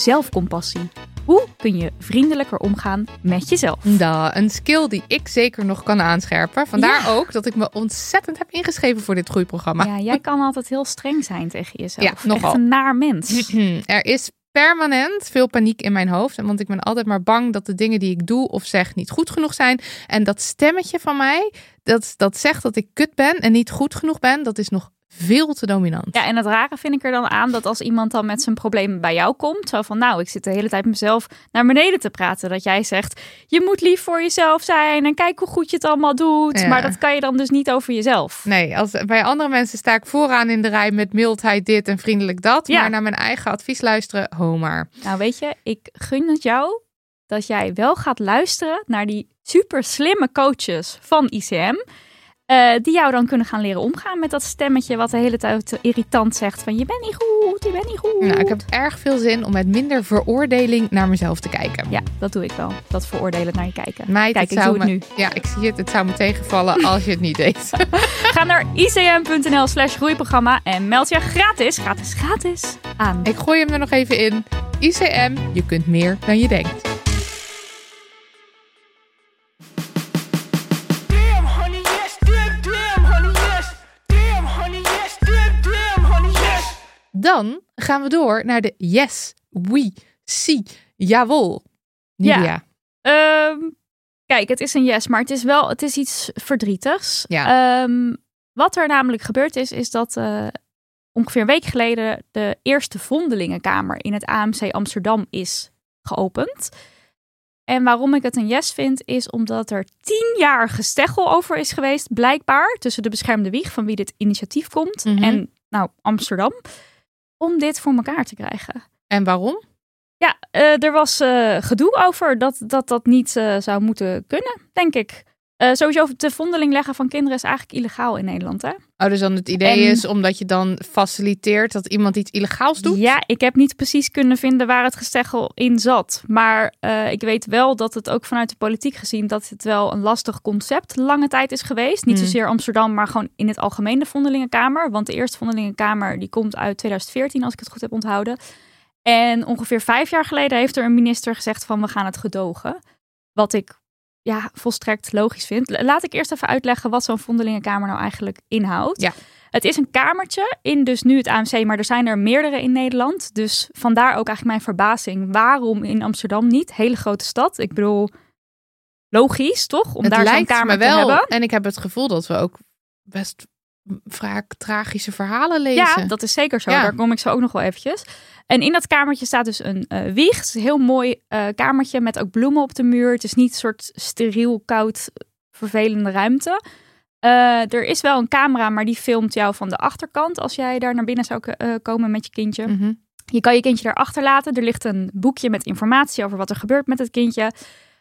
Zelfcompassie. Hoe kun je vriendelijker omgaan met jezelf? Da, een skill die ik zeker nog kan aanscherpen. Vandaar Ja. ook dat ik me ontzettend heb ingeschreven voor dit groeiprogramma. Ja, jij kan altijd heel streng zijn tegen jezelf. Ja, nogal. Echt een naar mens. [clears throat] Er is permanent veel paniek in mijn hoofd. Want ik ben altijd maar bang dat de dingen die ik doe of zeg niet goed genoeg zijn. En dat stemmetje van mij, dat, dat zegt dat ik kut ben en niet goed genoeg ben, dat is nog veel te dominant. Ja, en het rare vind ik er dan aan dat als iemand dan met zijn probleem bij jou komt, zo van nou, ik zit de hele tijd mezelf naar beneden te praten, dat jij zegt, je moet lief voor jezelf zijn en kijk hoe goed je het allemaal doet. Ja. Maar dat kan je dan dus niet over jezelf. Nee, als, bij andere mensen sta ik vooraan in de rij met mildheid dit en vriendelijk dat. Ja. Maar naar mijn eigen advies luisteren, ho maar. Nou weet je, ik gun het jou dat jij wel gaat luisteren naar die super slimme coaches van ICM. Eh, die jou dan kunnen gaan leren omgaan met dat stemmetje wat de hele tijd irritant zegt van je bent niet goed, je bent niet goed. Nou, ik heb erg veel zin om met minder veroordeling naar mezelf te kijken. Ja, dat doe ik wel. Dat veroordelen naar je kijken. Meid, Kijk, het ik zou doe het me- nu. Ja, ik zie het. Het zou me tegenvallen als je het niet deed. [laughs] [laughs] Ga naar icm.nl slash groeiprogramma en meld je gratis, gratis, gratis aan. ik gooi hem er nog even in. ICM, je kunt meer dan je denkt. Dan gaan we door naar de yes, we, see, jawel. Ja. Nidia. Ehm, kijk, het is een yes, maar het is wel het is iets verdrietigs. Ja. Ehm, wat er namelijk gebeurd is, is dat eh, ongeveer een week geleden de eerste vondelingenkamer in het AMC Amsterdam is geopend. En waarom ik het een yes vind, is omdat er tien jaar gesteggel over is geweest, blijkbaar, tussen de beschermde wieg van wie dit initiatief komt Mhm. en nou Amsterdam, om dit voor elkaar te krijgen. En waarom? Ja, eh, er was eh, gedoe over dat dat, dat niet eh, zou moeten kunnen, denk ik. Sowieso de vondeling leggen van kinderen is eigenlijk illegaal in Nederland, hè? Oh, dus dan het idee En- is omdat je dan faciliteert dat iemand iets illegaals doet? Ja, ik heb niet precies kunnen vinden waar het gesteggel in zat. Maar eh, ik weet wel dat het ook vanuit de politiek gezien... dat het wel een lastig concept lange tijd is geweest. Niet Hmm. zozeer Amsterdam, maar gewoon in het algemeen de Vondelingenkamer. Want de eerste Vondelingenkamer die komt uit 2014, als ik het goed heb onthouden. En ongeveer vijf jaar geleden heeft er een minister gezegd van... we gaan het gedogen. Wat ik ja, volstrekt logisch vind. Laat ik eerst even uitleggen wat zo'n Vondelingenkamer nou eigenlijk inhoudt. Ja. Het is een kamertje in dus nu het AMC, maar er zijn er meerdere in Nederland. Dus vandaar ook eigenlijk mijn verbazing. Waarom in Amsterdam niet? Hele grote stad. Ik bedoel, logisch toch? Om het daar zo'n kamer me wel. te hebben. En ik heb het gevoel dat we ook best vaak tragische verhalen lezen. Ja, dat is zeker zo. Ja. Daar kom ik zo ook nog wel eventjes. En in dat kamertje staat dus een eh, wieg. Het is een heel mooi eh, kamertje met ook bloemen op de muur. Het is niet een soort steriel, koud, vervelende ruimte. Eh, er is wel een camera, maar die filmt jou van de achterkant als jij daar naar binnen zou komen met je kindje. Mhm. Je kan je kindje daar achterlaten. Er ligt een boekje met informatie over wat er gebeurt met het kindje.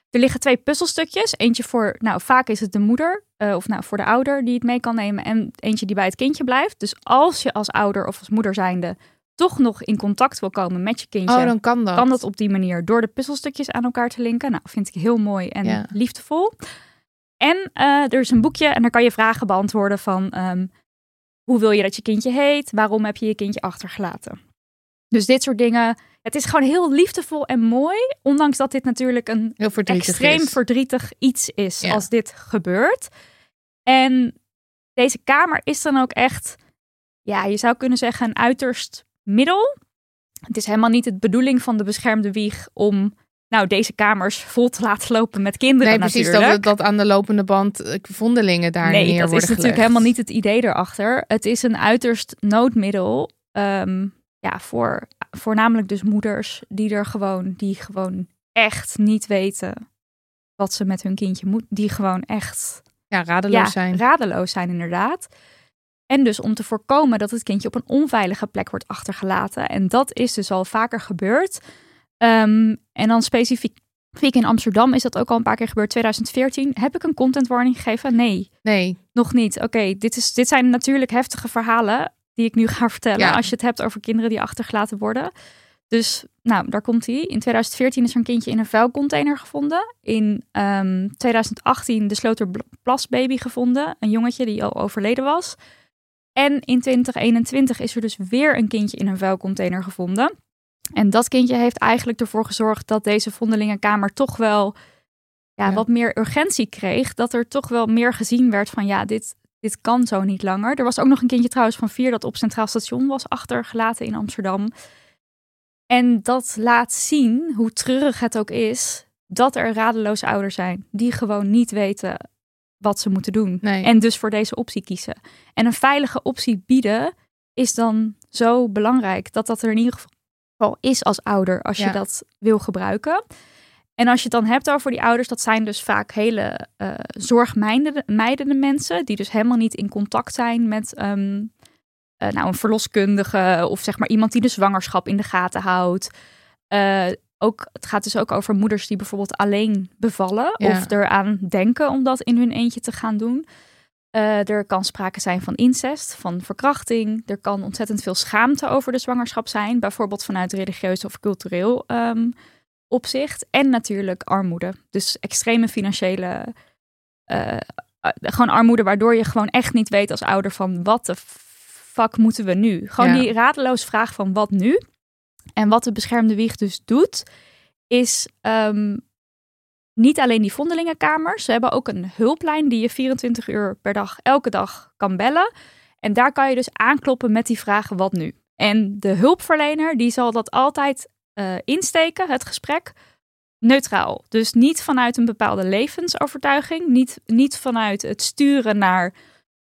Er liggen twee puzzelstukjes. Eentje voor, nou vaak is het de moeder of nou voor de ouder die het mee kan nemen. En eentje die bij het kindje blijft. Dus als je als ouder of als moeder zijnde toch nog in contact wil komen met je kindje. Oh, dan kan dat. kan dat op die manier door de puzzelstukjes aan elkaar te linken. Nou, vind ik heel mooi en Ja. liefdevol. En eh, er is een boekje en daar kan je vragen beantwoorden van... ehm, hoe wil je dat je kindje heet? Waarom heb je je kindje achtergelaten? Dus dit soort dingen. Het is gewoon heel liefdevol en mooi. Ondanks dat dit natuurlijk een Heel verdrietig extreem is. verdrietig iets is Ja. als dit gebeurt. En deze kamer is dan ook echt, ja, je zou kunnen zeggen een uiterst middel. Het is helemaal niet de bedoeling van de beschermde wieg om nou deze kamers vol te laten lopen met kinderen Nee, precies. natuurlijk. Dat, dat aan de lopende band eh, vondelingen daar nee, neer dat worden is natuurlijk helemaal niet het idee erachter. Het is een uiterst noodmiddel. ehm, ja, voor voornamelijk dus moeders die er gewoon, die gewoon echt niet weten wat ze met hun kindje moet. Die gewoon echt Ja, radeloos ja, zijn. radeloos zijn inderdaad. En dus om te voorkomen dat het kindje op een onveilige plek wordt achtergelaten. En dat is dus al vaker gebeurd. Ehm, en dan specifiek in Amsterdam is dat ook al een paar keer gebeurd. 2014. Heb ik een content warning gegeven? Nee, Nee. nog niet. Oké, dit dit, dit zijn natuurlijk heftige verhalen die ik nu ga vertellen. Ja. Als je het hebt over kinderen die achtergelaten worden. Dus, nou, daar komt hij. In 2014 is er een kindje in een vuilcontainer gevonden. In ehm, 2018 de Sloterplasbaby gevonden. Een jongetje die al overleden was. En in 2021 is er dus weer een kindje in een vuilcontainer gevonden. En dat kindje heeft eigenlijk ervoor gezorgd dat deze vondelingenkamer toch wel ja, Ja. wat meer urgentie kreeg. Dat er toch wel meer gezien werd van ja, dit, dit kan zo niet langer. Er was ook nog een kindje trouwens van vier dat op Centraal Station was achtergelaten in Amsterdam. En dat laat zien, hoe treurig het ook is, dat er radeloze ouders zijn die gewoon niet weten wat ze moeten doen. Nee. En dus voor deze optie kiezen. En een veilige optie bieden is dan zo belangrijk dat dat er in ieder geval is als ouder als Ja. je dat wil gebruiken. En als je het dan hebt over die ouders, dat zijn dus vaak hele eh zorgmijdende mijdende mensen die dus helemaal niet in contact zijn met ehm, eh, nou, een verloskundige of zeg maar iemand die de zwangerschap in de gaten houdt. Eh, ook, het gaat dus ook over moeders die bijvoorbeeld alleen bevallen Ja. of eraan denken om dat in hun eentje te gaan doen. Eh, er kan sprake zijn van incest, van verkrachting. Er kan ontzettend veel schaamte over de zwangerschap zijn, bijvoorbeeld vanuit religieus of cultureel ehm, opzicht. En natuurlijk armoede. Dus extreme financiële. eh, gewoon armoede, waardoor je gewoon echt niet weet als ouder van wat de fuck moeten we nu? Gewoon Ja. die radeloos vraag van wat nu? En wat de beschermde wieg dus doet, is ehm, niet alleen die vondelingenkamers. Ze hebben ook een hulplijn die je 24 uur per dag, elke dag kan bellen. En daar kan je dus aankloppen met die vragen wat nu? En de hulpverlener die zal dat altijd eh, insteken, het gesprek, neutraal. Dus niet vanuit een bepaalde levensovertuiging, niet, niet vanuit het sturen naar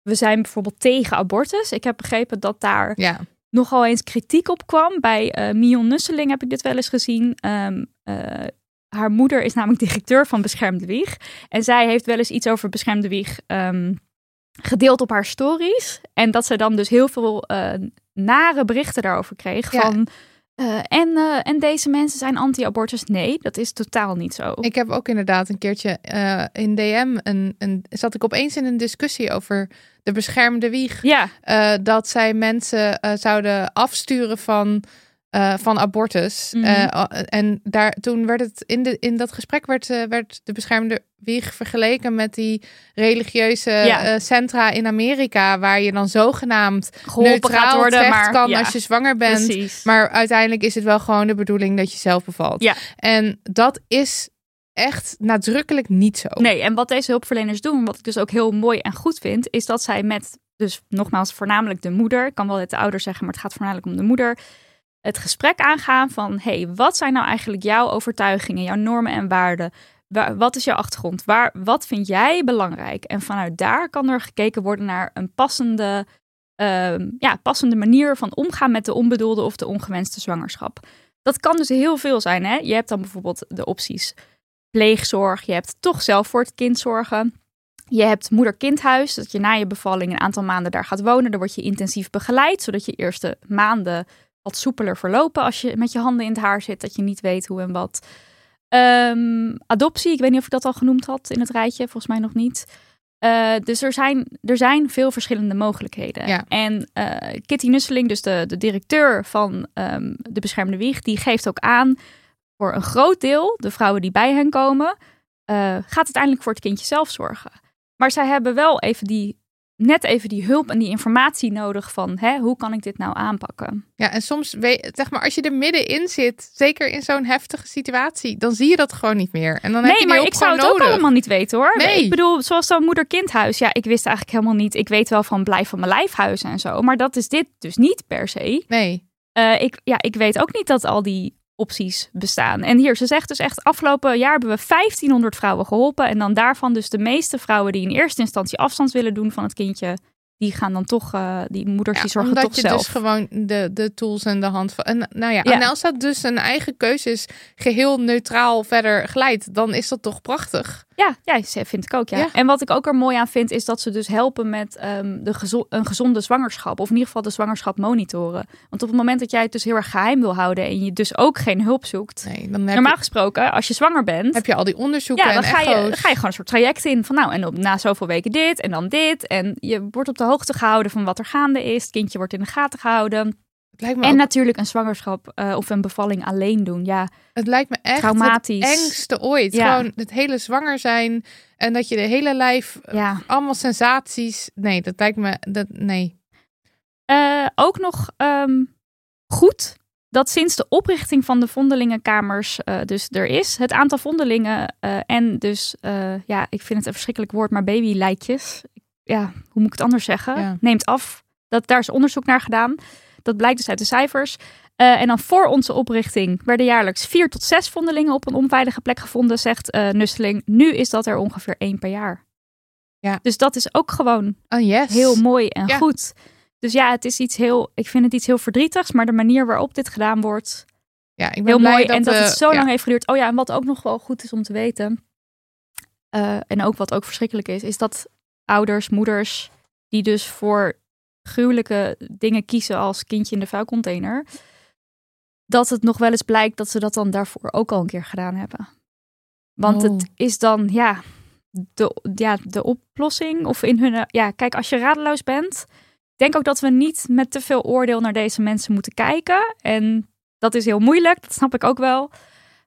we zijn bijvoorbeeld tegen abortus. Ik heb begrepen dat daar Ja. Nogal eens kritiek op kwam. Bij eh Mion Nusseling heb ik dit wel eens gezien. Ehm, eh, haar moeder is namelijk [laughs] directeur van Beschermde Wieg. En zij heeft wel eens iets over Beschermde Wieg ehm, gedeeld op haar stories. En dat ze dan dus heel veel eh, nare berichten daarover kreeg. Ja. Van, eh, en, eh, en deze mensen zijn anti-abortus. Nee, dat is totaal niet zo. Ik heb ook inderdaad een keertje eh, in DM een, een, zat ik opeens in een discussie over de beschermde wieg. Ja, dat zij mensen zouden afsturen van, eh, van abortus. Mhm. Eh, en daar, toen werd het in, de, in dat gesprek werd, eh, werd de beschermde wieg vergeleken met die religieuze Ja. centra in Amerika, waar je dan zogenaamd geholpen neutraal worden. Maar, kan ja, als je zwanger bent. precies. Maar uiteindelijk is het wel gewoon de bedoeling dat je zelf bevalt. Ja. En dat is echt nadrukkelijk niet zo. Nee, en wat deze hulpverleners doen, wat ik dus ook heel mooi en goed vind, is dat zij met, dus nogmaals, voornamelijk de moeder, ik kan wel het de ouders zeggen, maar het gaat voornamelijk om de moeder, het gesprek aangaan van, hey, wat zijn nou eigenlijk jouw overtuigingen, jouw normen en waarden? Waar, wat is jouw achtergrond? Waar, wat vind jij belangrijk? En vanuit daar kan er gekeken worden naar een passende, ehm, ja, passende manier van omgaan met de onbedoelde of de ongewenste zwangerschap. Dat kan dus heel veel zijn. Hè? Je hebt dan bijvoorbeeld de opties pleegzorg. Je hebt toch zelf voor het kind zorgen. Je hebt moeder-kindhuis, dat je na je bevalling een aantal maanden daar gaat wonen. Dan word je intensief begeleid, zodat je eerste maanden wat soepeler verlopen als je met je handen in het haar zit, dat je niet weet hoe en wat. Ehm, adoptie, ik weet niet of ik dat al genoemd had in het rijtje, volgens mij nog niet. Eh, dus er zijn, er zijn veel verschillende mogelijkheden. Ja. En eh, Kitty Nusseling, dus de, de directeur van ehm, de Beschermde Wieg, die geeft ook aan voor een groot deel, de vrouwen die bij hen komen, eh, gaat uiteindelijk voor het kindje zelf zorgen. Maar zij hebben wel even die, net even die hulp en die informatie nodig van, hè, hoe kan ik dit nou aanpakken? Ja, en soms, weet, zeg maar, als je er middenin zit, zeker in zo'n heftige situatie, dan zie je dat gewoon niet meer. En dan heb je Nee, maar ik zou het ook allemaal niet weten hoor. Nee. Ik bedoel, zoals zo'n moeder-kindhuis. Ja, ik wist eigenlijk helemaal niet. Ik weet wel van blijf van mijn lijfhuizen en zo. Maar dat is dit dus niet per se. Nee. Eh, ik, ja, ik weet ook niet dat al die opties bestaan. En hier, ze zegt dus echt, afgelopen jaar hebben we 1500 vrouwen geholpen. En dan daarvan dus de meeste vrouwen die in eerste instantie afstand willen doen van het kindje, die gaan dan toch, eh, die moeders Ja, die zorgen omdat toch je zelf. dus gewoon de, de tools en de hand van. En, nou ja, Ja. en als dat dus een eigen keuze is, geheel neutraal verder glijdt, dan is dat toch prachtig. Ja, ja, vind ik ook. Ja. Ja. En wat ik ook er mooi aan vind, is dat ze dus helpen met ehm, de gezo- een gezonde zwangerschap. Of in ieder geval de zwangerschap monitoren. Want op het moment dat jij het dus heel erg geheim wil houden en je dus ook geen hulp zoekt. Nee, dan heb, Normaal je, gesproken, als je zwanger bent, heb je al die onderzoeken ja, dan en ga, je, dan ga je gewoon een soort traject in. Van nou, en op, na zoveel weken dit en dan dit. En je wordt op de hoogte gehouden van wat er gaande is. Het kindje wordt in de gaten gehouden. Het lijkt me, En ook- natuurlijk een zwangerschap eh, of een bevalling alleen doen. Ja, het lijkt me echt traumatisch. het engste ooit. Ja. Gewoon het hele zwanger zijn en dat je de hele lijf, ja. allemaal sensaties. Nee, dat lijkt me, dat, nee. Eh, ook nog ehm, goed dat sinds de oprichting van de vondelingenkamers eh, dus er is. Het aantal vondelingen eh, en dus, eh, ja, ik vind het een verschrikkelijk woord, maar babylijkjes. Ja, hoe moet ik het anders zeggen? Ja. Neemt af. Dat, daar is onderzoek naar gedaan. Dat blijkt dus uit de cijfers. Eh, en dan voor onze oprichting werden jaarlijks vier tot zes vondelingen op een onveilige plek gevonden, zegt eh Nusteling. Nu is dat er ongeveer één per jaar. Ja. Dus dat is ook gewoon Oh yes. heel mooi en Ja. goed. Dus ja, het is iets heel, ik vind het iets heel verdrietigs, maar de manier waarop dit gedaan wordt, Ja, ik ben heel blij mooi. Dat, en dat het zo ja. lang heeft geduurd. Oh ja, en wat ook nog wel goed is om te weten, eh, en ook wat ook verschrikkelijk is, is dat ouders, moeders, die dus voor gruwelijke dingen kiezen als kindje in de vuilcontainer, dat het nog wel eens blijkt dat ze dat dan daarvoor ook al een keer gedaan hebben. Want Oh. het is dan, ja, de, ja, de oplossing. Of in hun, ja, kijk, als je radeloos bent, denk ook dat we niet met te veel oordeel naar deze mensen moeten kijken. En dat is heel moeilijk, dat snap ik ook wel.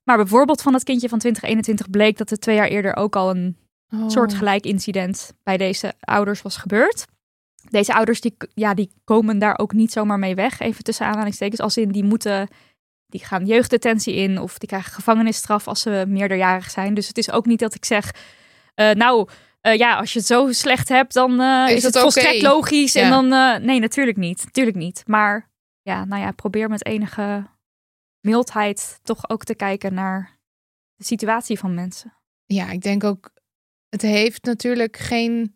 Maar bijvoorbeeld van het kindje van 2021 bleek dat er twee jaar eerder ook al een Oh. soortgelijk incident bij deze ouders was gebeurd. Deze ouders die, ja, die komen daar ook niet zomaar mee weg, even tussen aanhalingstekens. Als in die moeten, die gaan jeugddetentie in of die krijgen gevangenisstraf als ze meerderjarig zijn. Dus het is ook niet dat ik zeg, eh, nou eh, ja, als je het zo slecht hebt, dan eh, Is is, het volstrekt logisch. Ja. En dan, nee, natuurlijk niet, natuurlijk niet. Maar ja, nou ja, probeer met enige mildheid toch ook te kijken naar de situatie van mensen. Ja, ik denk ook, het heeft natuurlijk geen,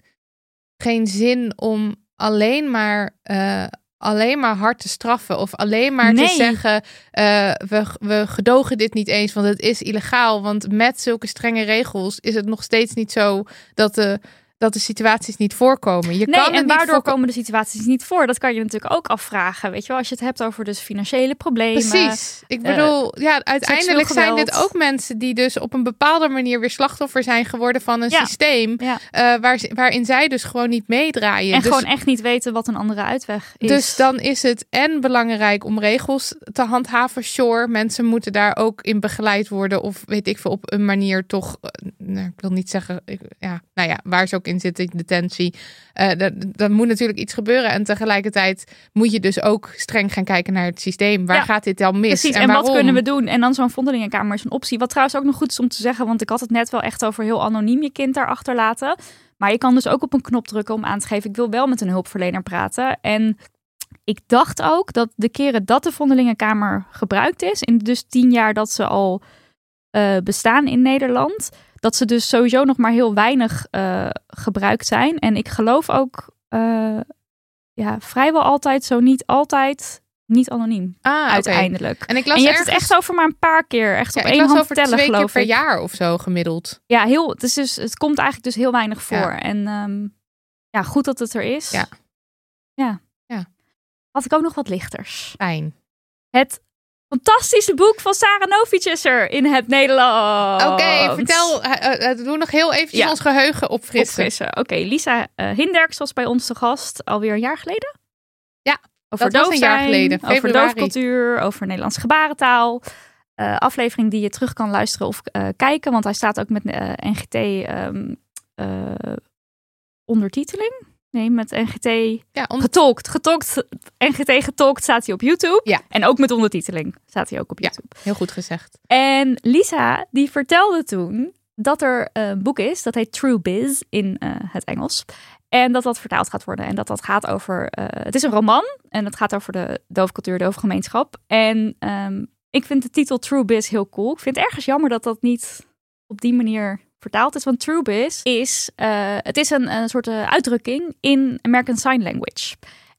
geen zin om alleen maar, eh, alleen maar hard te straffen. Of alleen maar te zeggen, eh, we, we gedogen dit niet eens, want het is illegaal. Want met zulke strenge regels is het nog steeds niet zo dat de, dat de situaties niet voorkomen. Je Nee, kan en waardoor komen de situaties niet voor? Dat kan je natuurlijk ook afvragen. Weet je wel, als je het hebt over dus financiële problemen. Precies. Ik eh, bedoel, ja, uiteindelijk zijn dit ook mensen die dus op een bepaalde manier weer slachtoffer zijn geworden van een Ja. systeem. Ja. eh, waar, waarin zij dus gewoon niet meedraaien. En dus, gewoon echt niet weten wat een andere uitweg is. dus dan is het en belangrijk om regels te handhaven. Sure, mensen moeten daar ook in begeleid worden. Of weet ik veel, op een manier toch. eh, nou, ik wil niet zeggen, ik- ja, nou ja, waar ze ook in zitten, detentie. Eh dat, dat moet natuurlijk iets gebeuren. En tegelijkertijd moet je dus ook streng gaan kijken naar het systeem. Waar Ja, gaat dit dan mis? Precies, en, wat kunnen we doen? En dan zo'n vondelingenkamer is een optie. Wat trouwens ook nog goed is om te zeggen, want ik had het net wel echt over heel anoniem je kind daar achterlaten. Maar je kan dus ook op een knop drukken om aan te geven, ik wil wel met een hulpverlener praten. En ik dacht ook dat de keren dat de vondelingenkamer gebruikt is, in dus tien jaar dat ze al eh, bestaan in Nederland, dat ze dus sowieso nog maar heel weinig eh, gebruikt zijn. En ik geloof ook eh, ja, vrijwel altijd, zo niet altijd, niet anoniem Ah, uiteindelijk. En ik las En je hebt het echt over maar een paar keer. Echt ja, op één hand over tellen, twee keer geloof per ik. jaar of zo gemiddeld. Ja, heel, het, is dus, het komt eigenlijk dus heel weinig voor. Ja. En ehm, ja, goed dat het er is. Ja. ja. Ja. Had ik ook nog wat lichters. Fijn. Het fantastische boek van Sarah Novic is er in het Nederlands. Oké, vertel. eh, eh, doe nog heel eventjes Ja. ons geheugen opfrissen. Opfrissen. Oké, Lisa eh Hinderks was bij ons te gast alweer een jaar geleden. Ja, over dat was doof een jaar geleden, Over doofcultuur, over Nederlandse gebarentaal. Eh, aflevering die je terug kan luisteren of eh, kijken, want hij staat ook met eh, NGT ehm, eh, ondertiteling. Nee, met NGT Ja, on- getolkt. Getolkt. NGT getolkt staat hij op YouTube. Ja. En ook met ondertiteling staat hij ook op Ja. YouTube. heel goed gezegd. En Lisa, die vertelde toen dat er een boek is, dat heet True Biz in eh, het Engels. En dat dat vertaald gaat worden. En dat dat gaat over. eh, het is een roman. En het gaat over de doofcultuur, de doofgemeenschap. En ehm, ik vind de titel True Biz heel cool. Ik vind het ergens jammer dat dat niet op die manier vertaald is. Want True Biz is. eh, het is een, een soort eh, uitdrukking in American Sign Language.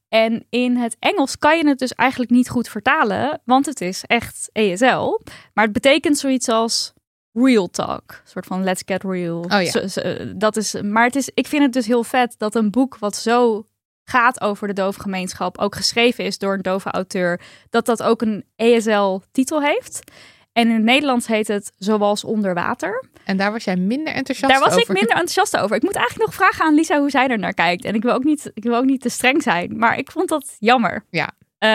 En in het Engels kan je het dus eigenlijk niet goed vertalen, want het is echt ESL. Maar het betekent zoiets als real talk. Een soort van let's get real. Oh ja. Zo- zo- dat is, maar het is, ik vind het dus heel vet dat een boek wat zo gaat over de dove gemeenschap, ook geschreven is door een dove auteur, dat dat ook een ESL-titel heeft. En in het Nederlands heet het Zoals onder water. En daar was jij minder enthousiast Daar was over. ik minder enthousiast over. Ik moet eigenlijk nog vragen aan Lisa hoe zij er naar kijkt. En ik wil ook niet, ik wil ook niet te streng zijn, maar ik vond dat jammer. Ja. Eh,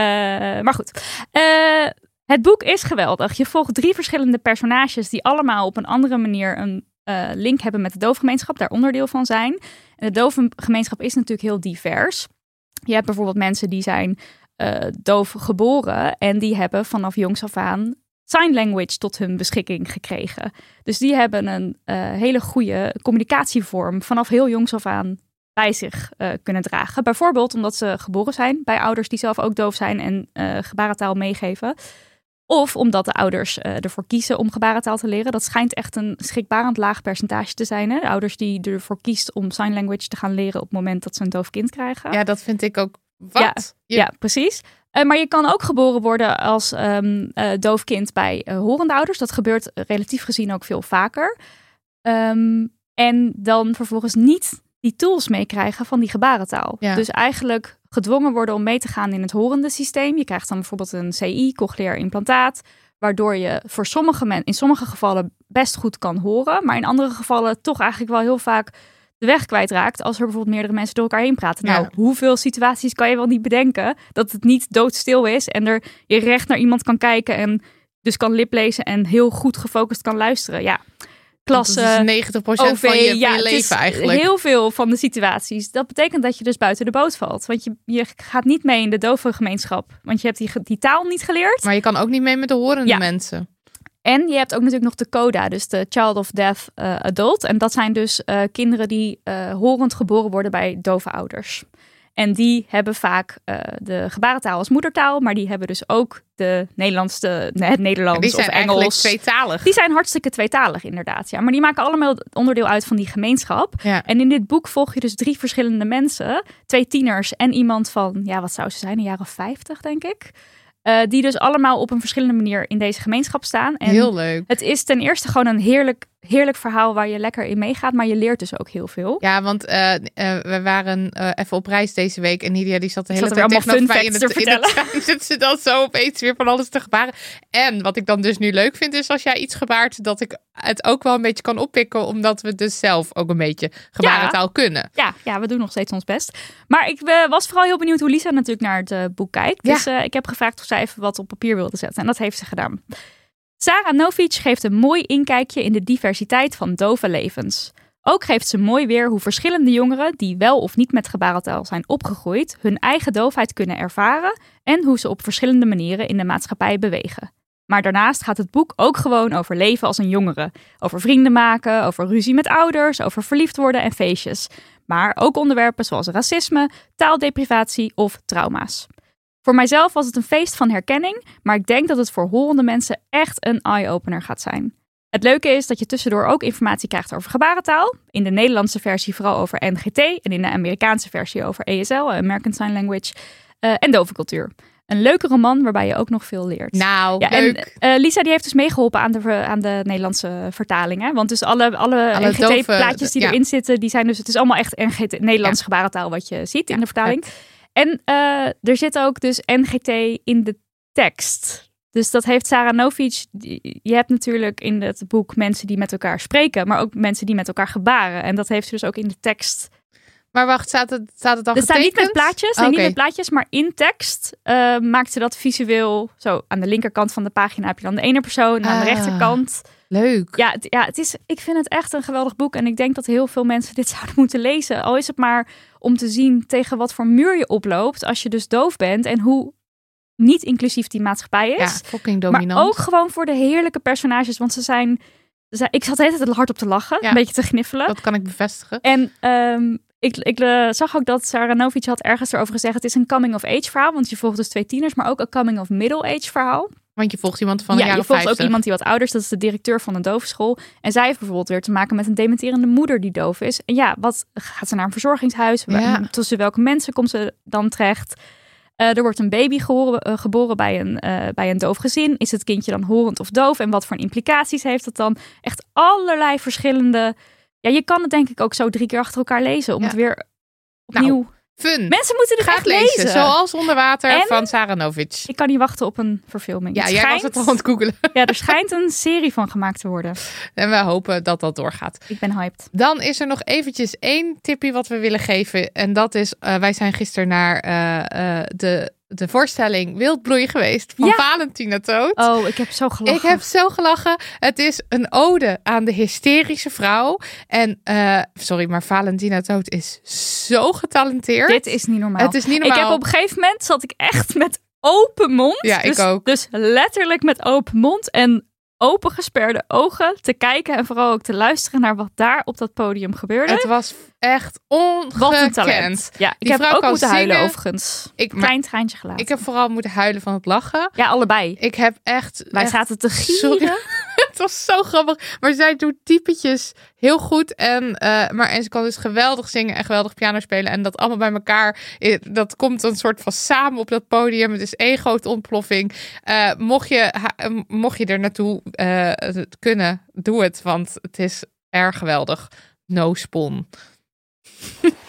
maar goed. Eh, het boek is geweldig. Je volgt drie verschillende personages die allemaal op een andere manier een eh, link hebben met de doofgemeenschap, daar onderdeel van zijn. En de doofgemeenschap is natuurlijk heel divers. Je hebt bijvoorbeeld mensen die zijn doof geboren en die hebben vanaf jongs af aan sign language tot hun beschikking gekregen. Dus die hebben een eh, hele goede communicatievorm vanaf heel jongs af aan bij zich eh, kunnen dragen. Bijvoorbeeld omdat ze geboren zijn bij ouders die zelf ook doof zijn en eh, gebarentaal meegeven. Of omdat de ouders ervoor kiezen om gebarentaal te leren. Dat schijnt echt een schrikbarend laag percentage te zijn. Hè? De ouders die ervoor kiezen om sign language te gaan leren op het moment dat ze een doof kind krijgen. Ja, dat vind ik ook... Wat? Je- Ja, precies. Eh, maar je kan ook geboren worden als ehm eh, doof kind bij eh, horende ouders. Dat gebeurt relatief gezien ook veel vaker. Ehm, en dan vervolgens niet die tools meekrijgen van die gebarentaal. Ja. Dus eigenlijk gedwongen worden om mee te gaan in het horende systeem. Je krijgt dan bijvoorbeeld een CI, cochleair implantaat. Waardoor je voor sommige mensen in sommige gevallen best goed kan horen. Maar in andere gevallen toch eigenlijk wel heel vaak de weg kwijtraakt. Als er bijvoorbeeld meerdere mensen door elkaar heen praten. Ja. Nou, hoeveel situaties kan je wel niet bedenken dat het niet doodstil is. En er je recht naar iemand kan kijken en dus kan liplezen en heel goed gefocust kan luisteren. Ja, klasse. Dat is 90% OV, van je, van ja, je leven eigenlijk. Heel veel van de situaties. Dat betekent dat je dus buiten de boot valt. Want je, je gaat niet mee in de dove gemeenschap. Want je hebt die, die taal niet geleerd. Maar je kan ook niet mee met de horende Ja. mensen. En je hebt ook natuurlijk nog de CODA, dus de Child of Deaf eh, Adult. En dat zijn dus eh, kinderen die eh, horend geboren worden bij dove ouders. En die hebben vaak de gebarentaal als moedertaal, maar die hebben dus ook de Nederlandse, het Nederlands Die zijn of Engels. tweetalig. Die zijn hartstikke tweetalig, inderdaad. Ja. Maar die maken allemaal onderdeel uit van die gemeenschap. Ja. En in dit boek volg je dus drie verschillende mensen. Twee tieners en iemand van, ja, wat zou ze zijn? Een jaar of vijftig, denk ik. Eh, die dus allemaal op een verschillende manier in deze gemeenschap staan. En Heel leuk. het is ten eerste gewoon een heerlijk, heerlijk verhaal waar je lekker in meegaat. Maar je leert dus ook heel veel. Ja, want eh, eh, we waren eh, even op reis deze week en Nidia die zat de hele Zat tijd tegenover mij in de, facts te in de trein. [laughs] Zit ze dan zo opeens weer van alles te gebaren. En wat ik dan dus nu leuk vind is als jij iets gebaart dat ik het ook wel een beetje kan oppikken omdat we dus zelf ook een beetje gebarentaal kunnen. Ja, ja, we doen nog steeds ons best. Maar ik was vooral heel benieuwd hoe Lisa natuurlijk naar het boek kijkt. Dus ik heb gevraagd of zij even wat op papier wilde zetten. En dat heeft ze gedaan. Sarah Novic geeft een mooi inkijkje in de diversiteit van dove levens. Ook geeft ze mooi weer hoe verschillende jongeren die wel of niet met gebarentaal zijn opgegroeid, hun eigen doofheid kunnen ervaren en hoe ze op verschillende manieren in de maatschappij bewegen. Maar daarnaast gaat het boek ook gewoon over leven als een jongere. Over vrienden maken, over ruzie met ouders, over verliefd worden en feestjes. Maar ook onderwerpen zoals racisme, taaldeprivatie of trauma's. Voor mijzelf was het een feest van herkenning, maar ik denk dat het voor horende mensen echt een eye-opener gaat zijn. Het leuke is dat je tussendoor ook informatie krijgt over gebarentaal. In de Nederlandse versie vooral over NGT en in de Amerikaanse versie over ESL, American Sign Language, eh, en dove cultuur. Een leuke roman waarbij je ook nog veel leert. Nou, Ja, leuk. en eh, Lisa die heeft dus meegeholpen aan de, aan de Nederlandse vertaling. Hè? Want dus alle, alle, Alle NGT-plaatjes die ja. erin zitten, die zijn dus, het is allemaal echt NGT, Nederlands gebarentaal wat je ziet in de vertaling. En eh, er zit ook dus NGT in de tekst. Dus dat heeft Sarah Novic. die- Je hebt natuurlijk in het boek mensen die met elkaar spreken, maar ook mensen die met elkaar gebaren. En dat heeft ze dus ook in de tekst Maar wacht, staat het, staat het al er staan niet met getekend? plaatjes, Oké. niet met plaatjes, maar in tekst eh, maakt ze dat visueel. Zo, aan de linkerkant van de pagina heb je dan de ene persoon, en aan de Ah. rechterkant. Leuk. Ja, het, ja het is, ik vind het echt een geweldig boek en ik denk dat heel veel mensen [laughs] dit zouden moeten lezen. Al is het maar om te zien tegen wat voor muur je oploopt als je dus doof bent en hoe niet inclusief die maatschappij is. Ja, fucking dominant. Maar ook gewoon voor de heerlijke personages, want ze zijn... ze ik zat de hele tijd hard op te lachen, Ja. een beetje te gniffelen. Dat kan ik bevestigen. En ehm, ik, ik eh, zag ook dat Sarah Novic had ergens erover gezegd... het is een coming-of-age verhaal, want je volgt dus twee tieners... maar ook een coming-of-middle-age verhaal. Want je volgt iemand van ja, je volgt ook 50. iemand die wat ouders, dat is de directeur van een dovenschool. En zij heeft bijvoorbeeld weer te maken met een dementerende moeder die doof is. En ja, wat gaat ze naar een verzorgingshuis? Ja. Tussen welke mensen komt ze dan terecht? Eh, er wordt een baby geboren, eh, geboren bij, een, eh, bij een doof gezin. Is het kindje dan horend of doof? En wat voor implicaties heeft dat dan? Echt allerlei verschillende... Ja, je kan het denk ik ook zo drie keer achter elkaar lezen. Om Ja. het weer opnieuw... Fun. Mensen moeten het Ga echt lezen. lezen. Zoals Onder Water En- van Saranovic. Ik kan niet wachten op een verfilming. Ja, Het jij was het al aan het googelen. Ja, er schijnt een serie van gemaakt te worden. En we hopen dat dat doorgaat. Ik ben hyped. Dan is er nog eventjes één tipje wat we willen geven. En dat is, eh, wij zijn gisteren naar eh, eh, de, de voorstelling Wildbloei geweest van Ja. Valentina Toot. Oh, ik heb zo gelachen. Ik heb zo gelachen. Het is een ode aan de hysterische vrouw. En, eh, sorry, maar Valentina Toot is zo getalenteerd. Dit is niet normaal. Het is niet normaal. Ik heb op een gegeven moment zat ik echt met open mond. Ja, ik dus, ook. Dus letterlijk met open mond en open gesperde ogen te kijken en vooral ook te luisteren naar wat daar op dat podium gebeurde. Het was echt wat ongekend. een talent. Ja, ik Die heb ook moeten huilen overigens. Ik, Klein traantje gelaten. ik heb vooral moeten huilen van het lachen. Ja, allebei. Ik heb echt... Wij echt- zaten te Sorry. [laughs] Het was zo grappig. Maar zij doet typetjes heel goed. En, eh, maar, en ze kan dus geweldig zingen en geweldig piano spelen. En dat allemaal bij elkaar. eh, Dat komt een soort van samen op dat podium. Het is één grote ontploffing. Eh, mocht, je, mocht je er naartoe kunnen, doe het. Want het is erg geweldig. No spon. [laughs]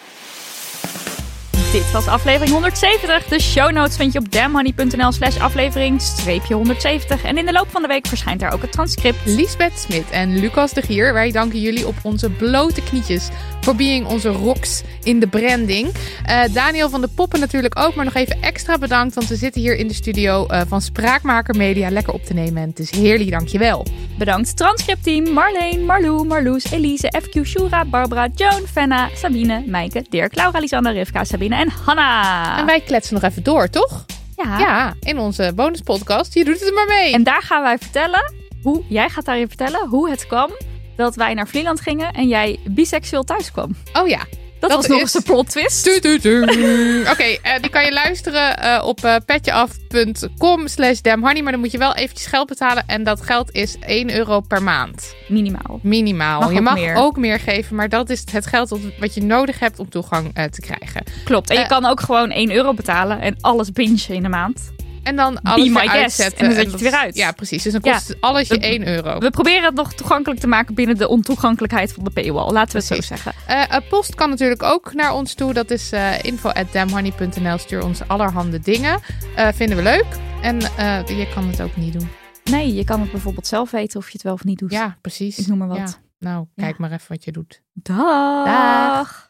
Dit was aflevering 170. De show notes vind je op damnhoney.nl slash aflevering streepje 170. En in de loop van de week verschijnt daar ook het transcript. Lisbeth Smit en Lucas de Gier, wij danken jullie op onze blote knietjes voor being onze rocks in de branding. Eh, Daniel van de Poppen natuurlijk ook, maar nog even extra bedankt, want we zitten hier in de studio eh, van Spraakmaker Media lekker op te nemen. En het is heerlijk, dankjewel. Bedankt transcriptteam Marleen, Marlou, Marloes, Elise, FQ, Shura, Barbara, Joan, Fenna, Sabine, Meike, Dirk, Laura, Lisanne, Rivka, Sabine en Hanna. En wij kletsen nog even door, toch? ja. Ja, in onze bonuspodcast. Je doet het er maar mee. En daar gaan wij vertellen hoe, jij gaat daarin vertellen hoe het kwam dat wij naar Vlieland gingen en jij biseksueel thuis kwam. Oh ja. Dat, Dat was nog eens een plot twist. Tu, tu, tu. [laughs] Oké, eh, die kan je luisteren eh, op eh petjeaf.com slash damhoney. Maar dan moet je wel eventjes geld betalen. En dat geld is 1 euro per maand. Minimaal. Minimaal. Mag je ook mag meer. ook meer geven, maar dat is het geld wat je nodig hebt om toegang eh, te krijgen. Klopt. En je kan ook gewoon 1 euro betalen en alles bingen in de maand. En dan alles my uitzetten. En dan zet je het weer uit. Ja, precies. Dus dan Ja. kost alles je We- 1 euro. We proberen het nog toegankelijk te maken binnen de ontoegankelijkheid van de paywall. Laten we het zo zeggen. Eh, eh, post kan natuurlijk ook naar ons toe. Dat is eh info at damhoney.nl. Stuur ons allerhande dingen. Eh, vinden we leuk. En eh, je kan het ook niet doen. Nee, je kan het bijvoorbeeld zelf weten of je het wel of niet doet. Ja, precies. Ik noem maar wat. Ja. Nou, Ja. kijk maar even wat je doet. Dag. Dag.